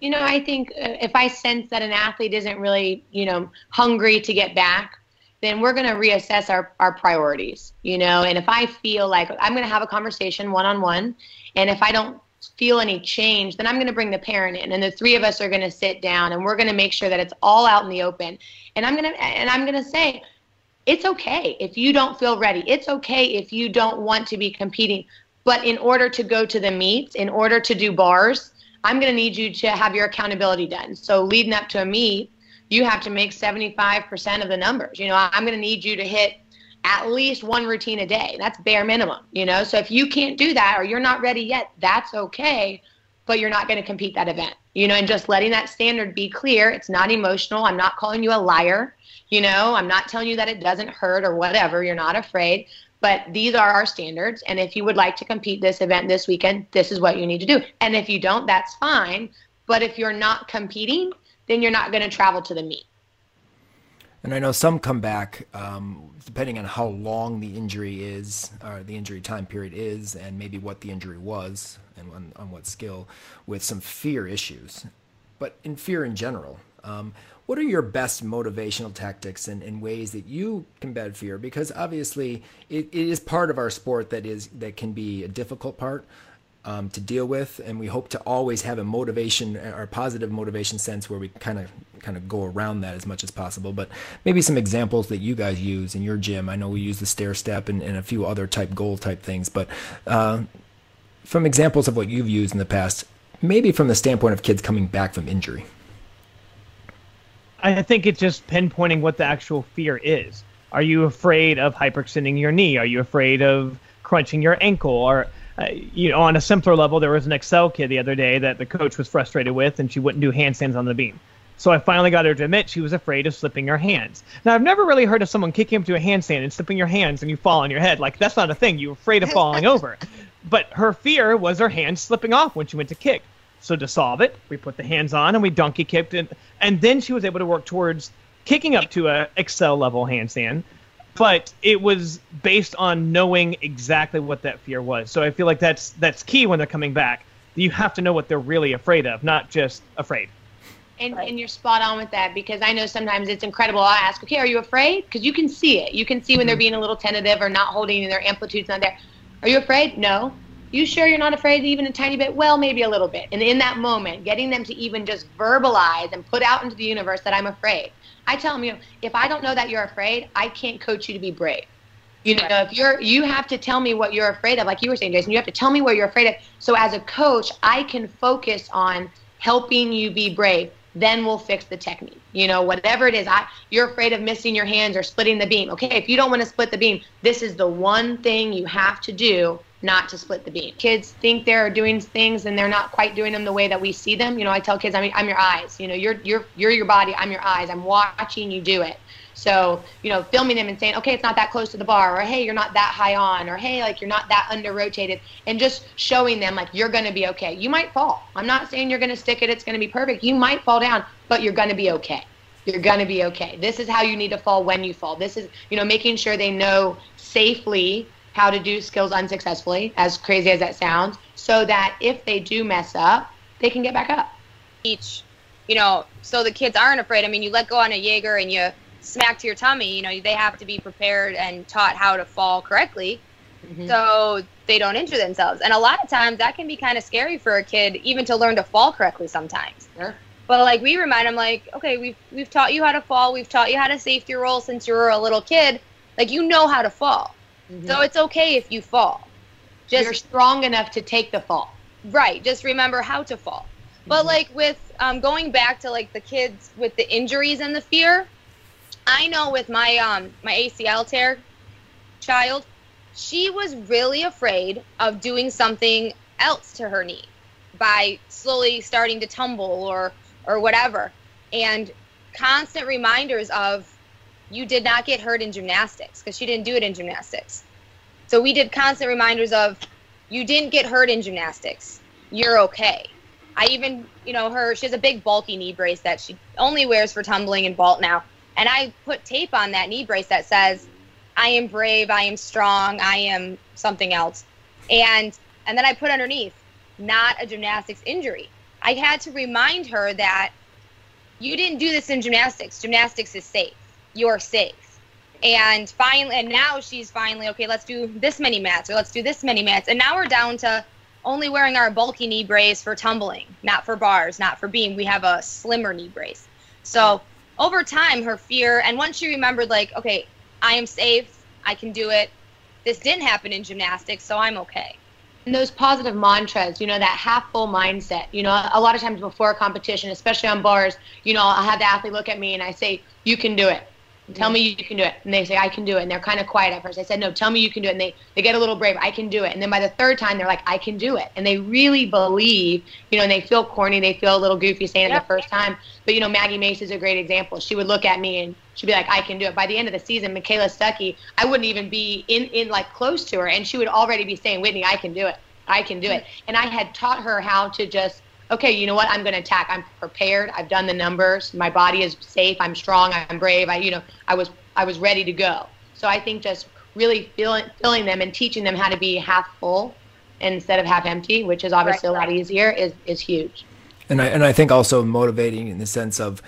You know, I think uh, if I sense that an athlete isn't really, you know, hungry to get back, then we're going to reassess our, our priorities, you know. And if I feel like I'm going to have a conversation one on one, and if I don't feel any change, then I'm going to bring the parent in, and the three of us are going to sit down, and we're going to make sure that it's all out in the open. And I'm going to and I'm going to say, it's okay if you don't feel ready. It's okay if you don't want to be competing. But in order to go to the meets, in order to do bars, I'm going to need you to have your accountability done. So leading up to a meet, you have to make 75% of the numbers. You know, I'm going to need you to hit at least one routine a day. That's bare minimum, you know? So if you can't do that or you're not ready yet, that's okay, but you're not going to compete that event. You know, and just letting that standard be clear. It's not emotional. I'm not calling you a liar. You know, I'm not telling you that it doesn't hurt or whatever. You're not afraid. But these are our standards. And if you would like to compete this event this weekend, this is what you need to do. And if you don't, that's fine. But if you're not competing, then you're not going to travel to the meet. And I know some come back, um, depending on how long the injury is, or the injury time period is, and maybe what the injury was, and on, on what skill, with some fear issues. But in fear in general, um, what are your best motivational tactics and, and, ways that you combat fear? Because obviously it, it is part of our sport that is that can be a difficult part. um, to deal with, and we hope to always have a motivation or positive motivation sense where we kind of kind of go around that as much as possible. But maybe some examples that you guys use in your gym. I know we use the stair step and, and a few other type goal type things, but uh, from examples of what you've used in the past, maybe from the standpoint of kids coming back from injury. I think it's just pinpointing what the actual fear is. Are you afraid of hyperextending your knee? Are you afraid of crunching your ankle? Or uh, you know, on a simpler level, there was an Xcel kid the other day that the coach was frustrated with, and she wouldn't do handstands on the beam. So I finally got her to admit she was afraid of slipping her hands. Now I've never really heard of someone kicking up to a handstand and slipping your hands and you fall on your head. Like that's not a thing. You're afraid of falling over. But her fear was her hands slipping off when she went to kick. So to solve it, we put the hands on and we donkey kicked it, and then she was able to work towards kicking up to a Xcel level handstand. But it was based on knowing exactly what that fear was. So I feel like that's that's key when they're coming back. You have to know what they're really afraid of, not just afraid. And, and you're spot on with that because I know sometimes it's incredible. I ask, okay, are you afraid? Because you can see it. You can see when they're mm-hmm. being a little tentative or not holding their amplitude's not there. Are you afraid? No. You sure you're not afraid even a tiny bit? Well, maybe a little bit. And in that moment, getting them to even just verbalize and put out into the universe that I'm afraid. I tell them, you know, if I don't know that you're afraid, I can't coach you to be brave. You know, if you're, you have to tell me what you're afraid of. Like you were saying, Jason, you have to tell me what you're afraid of. So as a coach, I can focus on helping you be brave then we'll fix the technique. You know, whatever it is, I you're afraid of missing your hands or splitting the beam. Okay, if you don't want to split the beam, this is the one thing you have to do not to split the beam. Kids think they're doing things and they're not quite doing them the way that we see them. You know, I tell kids, I mean, I'm your eyes. You know, you're you're you're your body. I'm your eyes. I'm watching you do it. So, you know, filming them and saying, okay, it's not that close to the bar, or hey, you're not that high on, or hey, like you're not that under rotated, and just showing them like you're going to be okay. You might fall. I'm not saying you're going to stick it, it's going to be perfect. You might fall down, but you're going to be okay. You're going to be okay. This is how you need to fall when you fall. This is, you know, making sure they know safely how to do skills unsuccessfully, as crazy as that sounds, so that if they do mess up, they can get back up. Each, you know, so the kids aren't afraid. I mean, you let go on a Jaeger and you smack to your tummy, you know, they have to be prepared and taught how to fall correctly mm-hmm. so they don't injure themselves. And a lot of times that can be kind of scary for a kid even to learn to fall correctly sometimes. Sure. But like we remind them like, okay, we've we've taught you how to fall, we've taught you how to safety roll since you were a little kid. Like you know how to fall. Mm-hmm. So it's okay if you fall. Just You're strong enough to take the fall. Right. Just remember how to fall. Mm-hmm. But like with um, going back to like the kids with the injuries and the fear, I know with my um my ACL tear child, she was really afraid of doing something else to her knee by slowly starting to tumble or or whatever. And constant reminders of you did not get hurt in gymnastics because she didn't do it in gymnastics. So we did constant reminders of you didn't get hurt in gymnastics. You're okay. I even, you know, her she has a big bulky knee brace that she only wears for tumbling and vault now. And I put tape on that knee brace that says, I am brave, I am strong, I am something else. And and then I put underneath, not a gymnastics injury. I had to remind her that you didn't do this in gymnastics. Gymnastics is safe. You're safe. And finally and now she's finally, okay, let's do this many mats or let's do this many mats. And now we're down to only wearing our bulky knee brace for tumbling, not for bars, not for beam. We have a slimmer knee brace. So over time, her fear, and once she remembered, like, okay, I am safe, I can do it. This didn't happen in gymnastics, so I'm okay. And those positive mantras, you know, that half full mindset. You know, a lot of times before a competition, especially on bars, you know, I'll have the athlete look at me and I say, You can do it. Tell me you can do it. And they say, I can do it. And they're kind of quiet at first. I said, no, tell me you can do it. And they, they get a little brave. I can do it. And then by the third time, they're like, I can do it. And they really believe, you know, and they feel corny. They feel a little goofy saying it the first time. But, you know, Maggie Mace is a great example. She would look at me and she'd be like, I can do it. By the end of the season, Michaela Stuckey, I wouldn't even be in, in like close to her. And she would already be saying, Whitney, I can do it. I can do it. Hmm. And I had taught her how to just okay, you know what? I'm going to attack. I'm prepared. I've done the numbers. My body is safe. I'm strong. I'm brave. I, you know, I was I was ready to go. So I think just really filling filling them and teaching them how to be half full instead of half empty, which is obviously right, a lot easier, is is huge. And I and I think also motivating in the sense of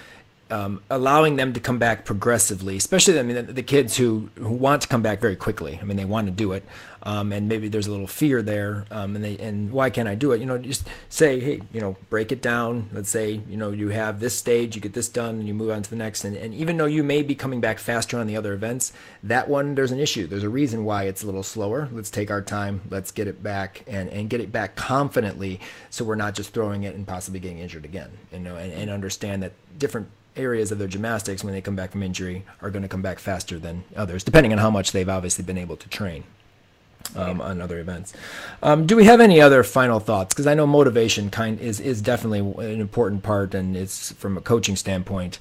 um, allowing them to come back progressively, especially I mean the, the, kids who, who want to come back very quickly. I mean they want to do it, um, and maybe there's a little fear there, um, and they and why can't I do it? You know, just say hey, you know, break it down. Let's say you know you have this stage, you get this done, and you move on to the next. And, and even though you may be coming back faster on the other events, that one there's an issue. There's a reason why it's a little slower. Let's take our time. Let's get it back and and get it back confidently, so we're not just throwing it and possibly getting injured again. You know, and, and understand that different areas of their gymnastics when they come back from injury are going to come back faster than others, depending on how much they've obviously been able to train. Um, on other events, um, do we have any other final thoughts? Because I know motivation kind is is definitely an important part, and it's from a coaching standpoint,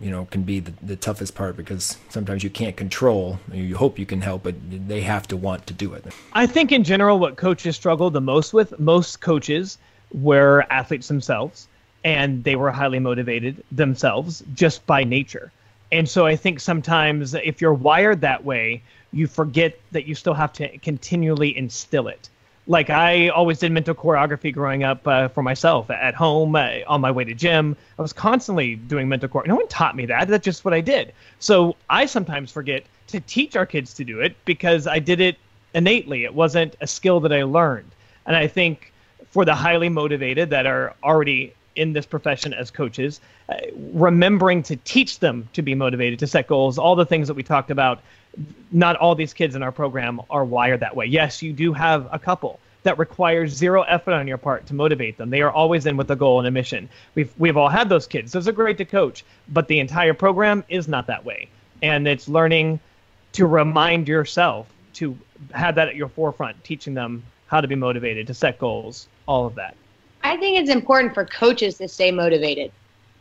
you know, can be the, the toughest part because sometimes you can't control. You hope you can help, but they have to want to do it. I think in general, what coaches struggle the most with, most coaches were athletes themselves and they were highly motivated themselves just by nature. And so I think sometimes if you're wired that way, you forget that you still have to continually instill it. Like I always did mental choreography growing up uh, for myself at home, uh, on my way to gym. I was constantly doing mental choreography. No one taught me that. That's just what I did. So I sometimes forget to teach our kids to do it because I did it innately. It wasn't a skill that I learned. And I think for the highly motivated that are already in this profession as coaches, uh, remembering to teach them to be motivated, to set goals, all the things that we talked about. Not all these kids in our program are wired that way. Yes, you do have a couple that requires zero effort on your part to motivate them. They are always in with a goal and a mission. We've we've all had those kids. Those are great to coach, but the entire program is not that way. And it's learning to remind yourself to have that at your forefront, teaching them how to be motivated, to set goals, all of that. I think it's important for coaches to stay motivated.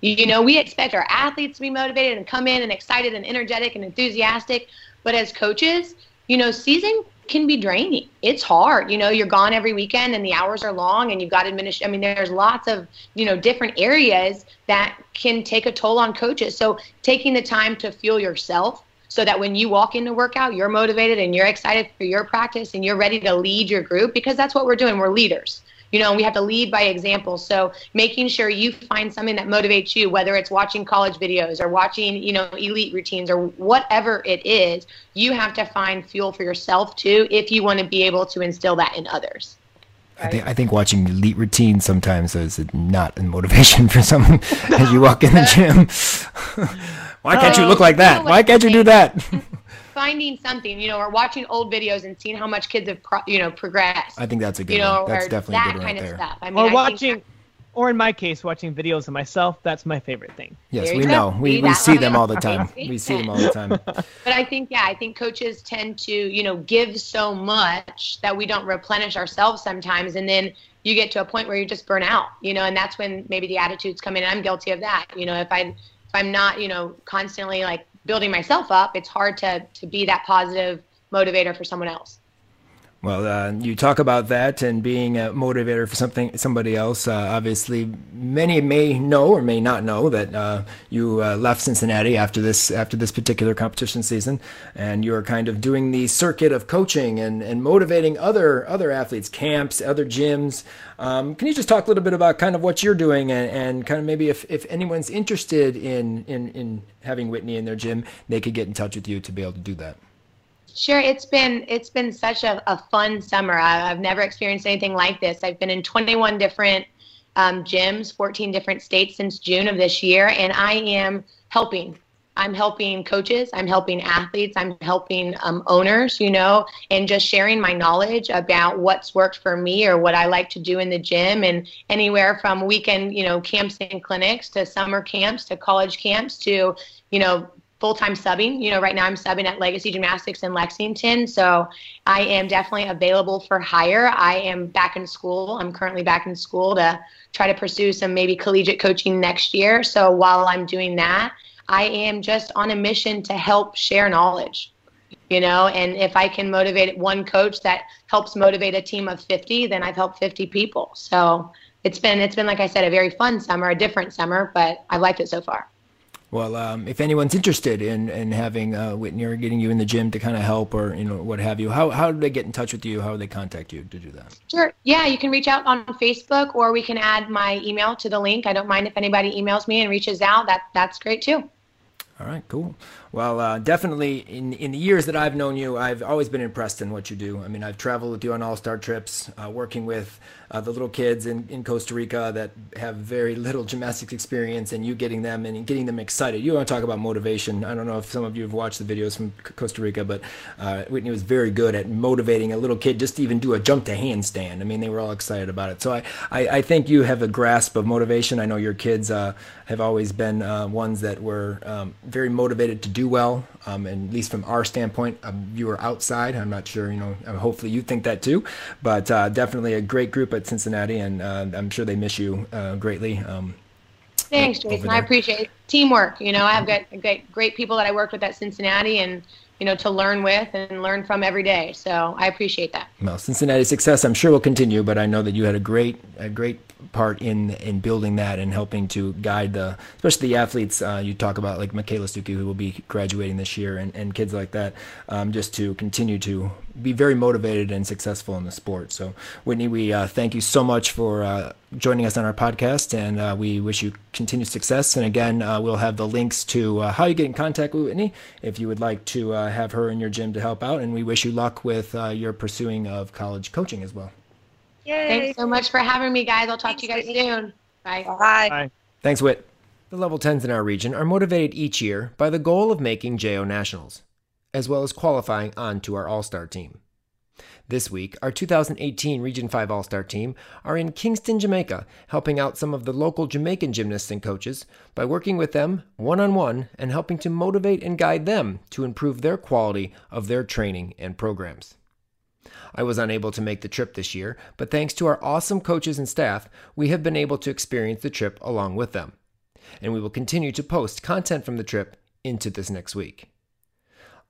You know, we expect our athletes to be motivated and come in and excited and energetic and enthusiastic. But as coaches, you know, season can be draining. It's hard. You know, you're gone every weekend and the hours are long and you've got administration. I mean, there's lots of, you know, different areas that can take a toll on coaches. So taking the time to fuel yourself so that when you walk into workout, you're motivated and you're excited for your practice and you're ready to lead your group because that's what we're doing. We're leaders you know, we have to lead by example. So making sure you find something that motivates you, whether it's watching college videos or watching, you know, elite routines or whatever it is, you have to find fuel for yourself too if you want to be able to instill that in others. I think I think watching elite routines sometimes is not a motivation for someone as you walk in the gym. Why can't you look like that? Why can't you do that? finding something, you know, or watching old videos and seeing how much kids have, pro- you know, progressed. I think that's a good you know, one. That's definitely that a good one kind right of there. stuff. I mean, or I watching, or in my case, watching videos of myself. That's my favorite thing. Yes, we know. We, we see them all the time. We see them all the time. but I think, yeah, I think coaches tend to, you know, give so much that we don't replenish ourselves sometimes, and then you get to a point where you just burn out, you know, and that's when maybe the attitudes come in. I'm guilty of that. You know, if I if I'm not, you know, constantly like building myself up, it's hard to to be that positive motivator for someone else. Well, uh, you talk about that and being a motivator for something, somebody else. Uh, obviously, many may know or may not know that uh, you uh, left Cincinnati after this after this particular competition season, and you're kind of doing the circuit of coaching and, and motivating other other athletes, camps, other gyms. Um, can you just talk a little bit about kind of what you're doing and, and kind of maybe if, if anyone's interested in, in in having Whitney in their gym, they could get in touch with you to be able to do that. Sure, it's been it's been such a, a fun summer. I, have never experienced anything like this. I've been in 21 different um, gyms, 14 different states since June of this year, and I am helping. I'm helping coaches, I'm helping athletes, I'm helping um, owners, you know, and just sharing my knowledge about what's worked for me or what I like to do in the gym, and anywhere from weekend, you know, camps and clinics to summer camps to college camps to, you know, full time subbing. You know, right now I'm subbing at Legacy Gymnastics in Lexington. So I am definitely available for hire. I am back in school. I'm currently back in school to try to pursue some maybe collegiate coaching next year. So while I'm doing that, I am just on a mission to help share knowledge. You know, and if I can motivate one coach that helps motivate a team of 50, then I've helped 50 people. So it's been it's been like I said a very fun summer, a different summer, but I've liked it so far. Well, um, if anyone's interested in, in having uh, Whitney or getting you in the gym to kind of help or you know what have you, how, how do they get in touch with you? How do they contact you to do that? Sure. Yeah, you can reach out on Facebook or we can add my email to the link. I don't mind if anybody emails me and reaches out. That that's great too. All right, cool. Well, uh, definitely in in the years that I've known you, I've always been impressed in what you do. I mean, I've traveled with you on all star trips, uh, working with uh, the little kids in, in Costa Rica that have very little gymnastics experience, and you getting them and getting them excited. You want to talk about motivation? I don't know if some of you have watched the videos from Costa Rica, but uh, Whitney was very good at motivating a little kid just to even do a jump to handstand. I mean, they were all excited about it. So I, I, I think you have a grasp of motivation. I know your kids uh, have always been uh, ones that were um, very motivated to do well. Um, and at least from our standpoint, you were outside. I'm not sure, you know, hopefully you think that too, but uh, definitely a great group at Cincinnati, and uh, I'm sure they miss you uh, greatly. Um, Thanks, Jason. I appreciate it. teamwork. You know, I've got great, great people that I worked with at Cincinnati, and you know, to learn with and learn from every day. So I appreciate that. Well, Cincinnati success, I'm sure will continue, but I know that you had a great, a great part in in building that and helping to guide the, especially the athletes. Uh, you talk about like Michaela Stuckey, who will be graduating this year, and, and kids like that, um, just to continue to be very motivated and successful in the sport. So, Whitney, we uh, thank you so much for uh, joining us on our podcast, and uh, we wish you continued success. And again, uh, we'll have the links to uh, how you get in contact with Whitney if you would like to uh, have her in your gym to help out. And we wish you luck with your pursuing of college coaching as well. Yay. Thanks so much for having me, guys. I'll talk Thanks, to you guys Whitney. soon. Bye. Bye. Bye. Thanks, Whit. The level 10s in our region are motivated each year by the goal of making JO Nationals, as well as qualifying onto our All Star team. This week, our 2018 Region 5 All Star team are in Kingston, Jamaica, helping out some of the local Jamaican gymnasts and coaches by working with them one on one and helping to motivate and guide them to improve their quality of their training and programs. I was unable to make the trip this year, but thanks to our awesome coaches and staff, we have been able to experience the trip along with them. And we will continue to post content from the trip into this next week.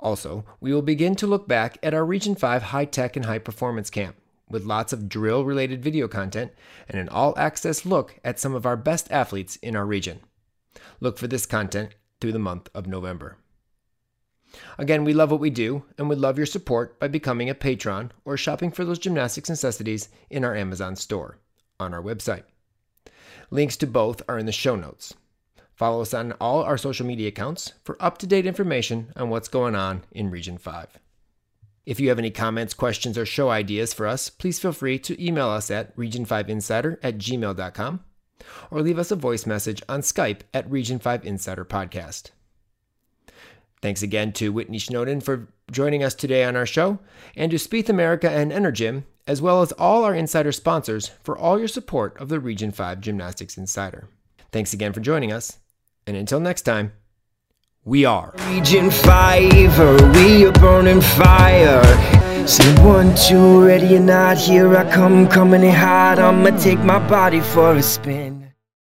Also, we will begin to look back at our Region 5 high tech and high performance camp with lots of drill related video content and an all access look at some of our best athletes in our region. Look for this content through the month of November. Again, we love what we do and would love your support by becoming a patron or shopping for those gymnastics necessities in our Amazon store on our website. Links to both are in the show notes. Follow us on all our social media accounts for up to date information on what's going on in Region 5. If you have any comments, questions, or show ideas for us, please feel free to email us at region5insider at gmail.com or leave us a voice message on Skype at Region 5 Insider Podcast. Thanks again to Whitney Snowden for joining us today on our show, and to Spieth America and Energym, as well as all our insider sponsors for all your support of the Region 5 Gymnastics Insider. Thanks again for joining us, and until next time, we are Region 5, we are burning fire. Say one, two, ready or not, here I come, coming in hot. I'ma take my body for a spin.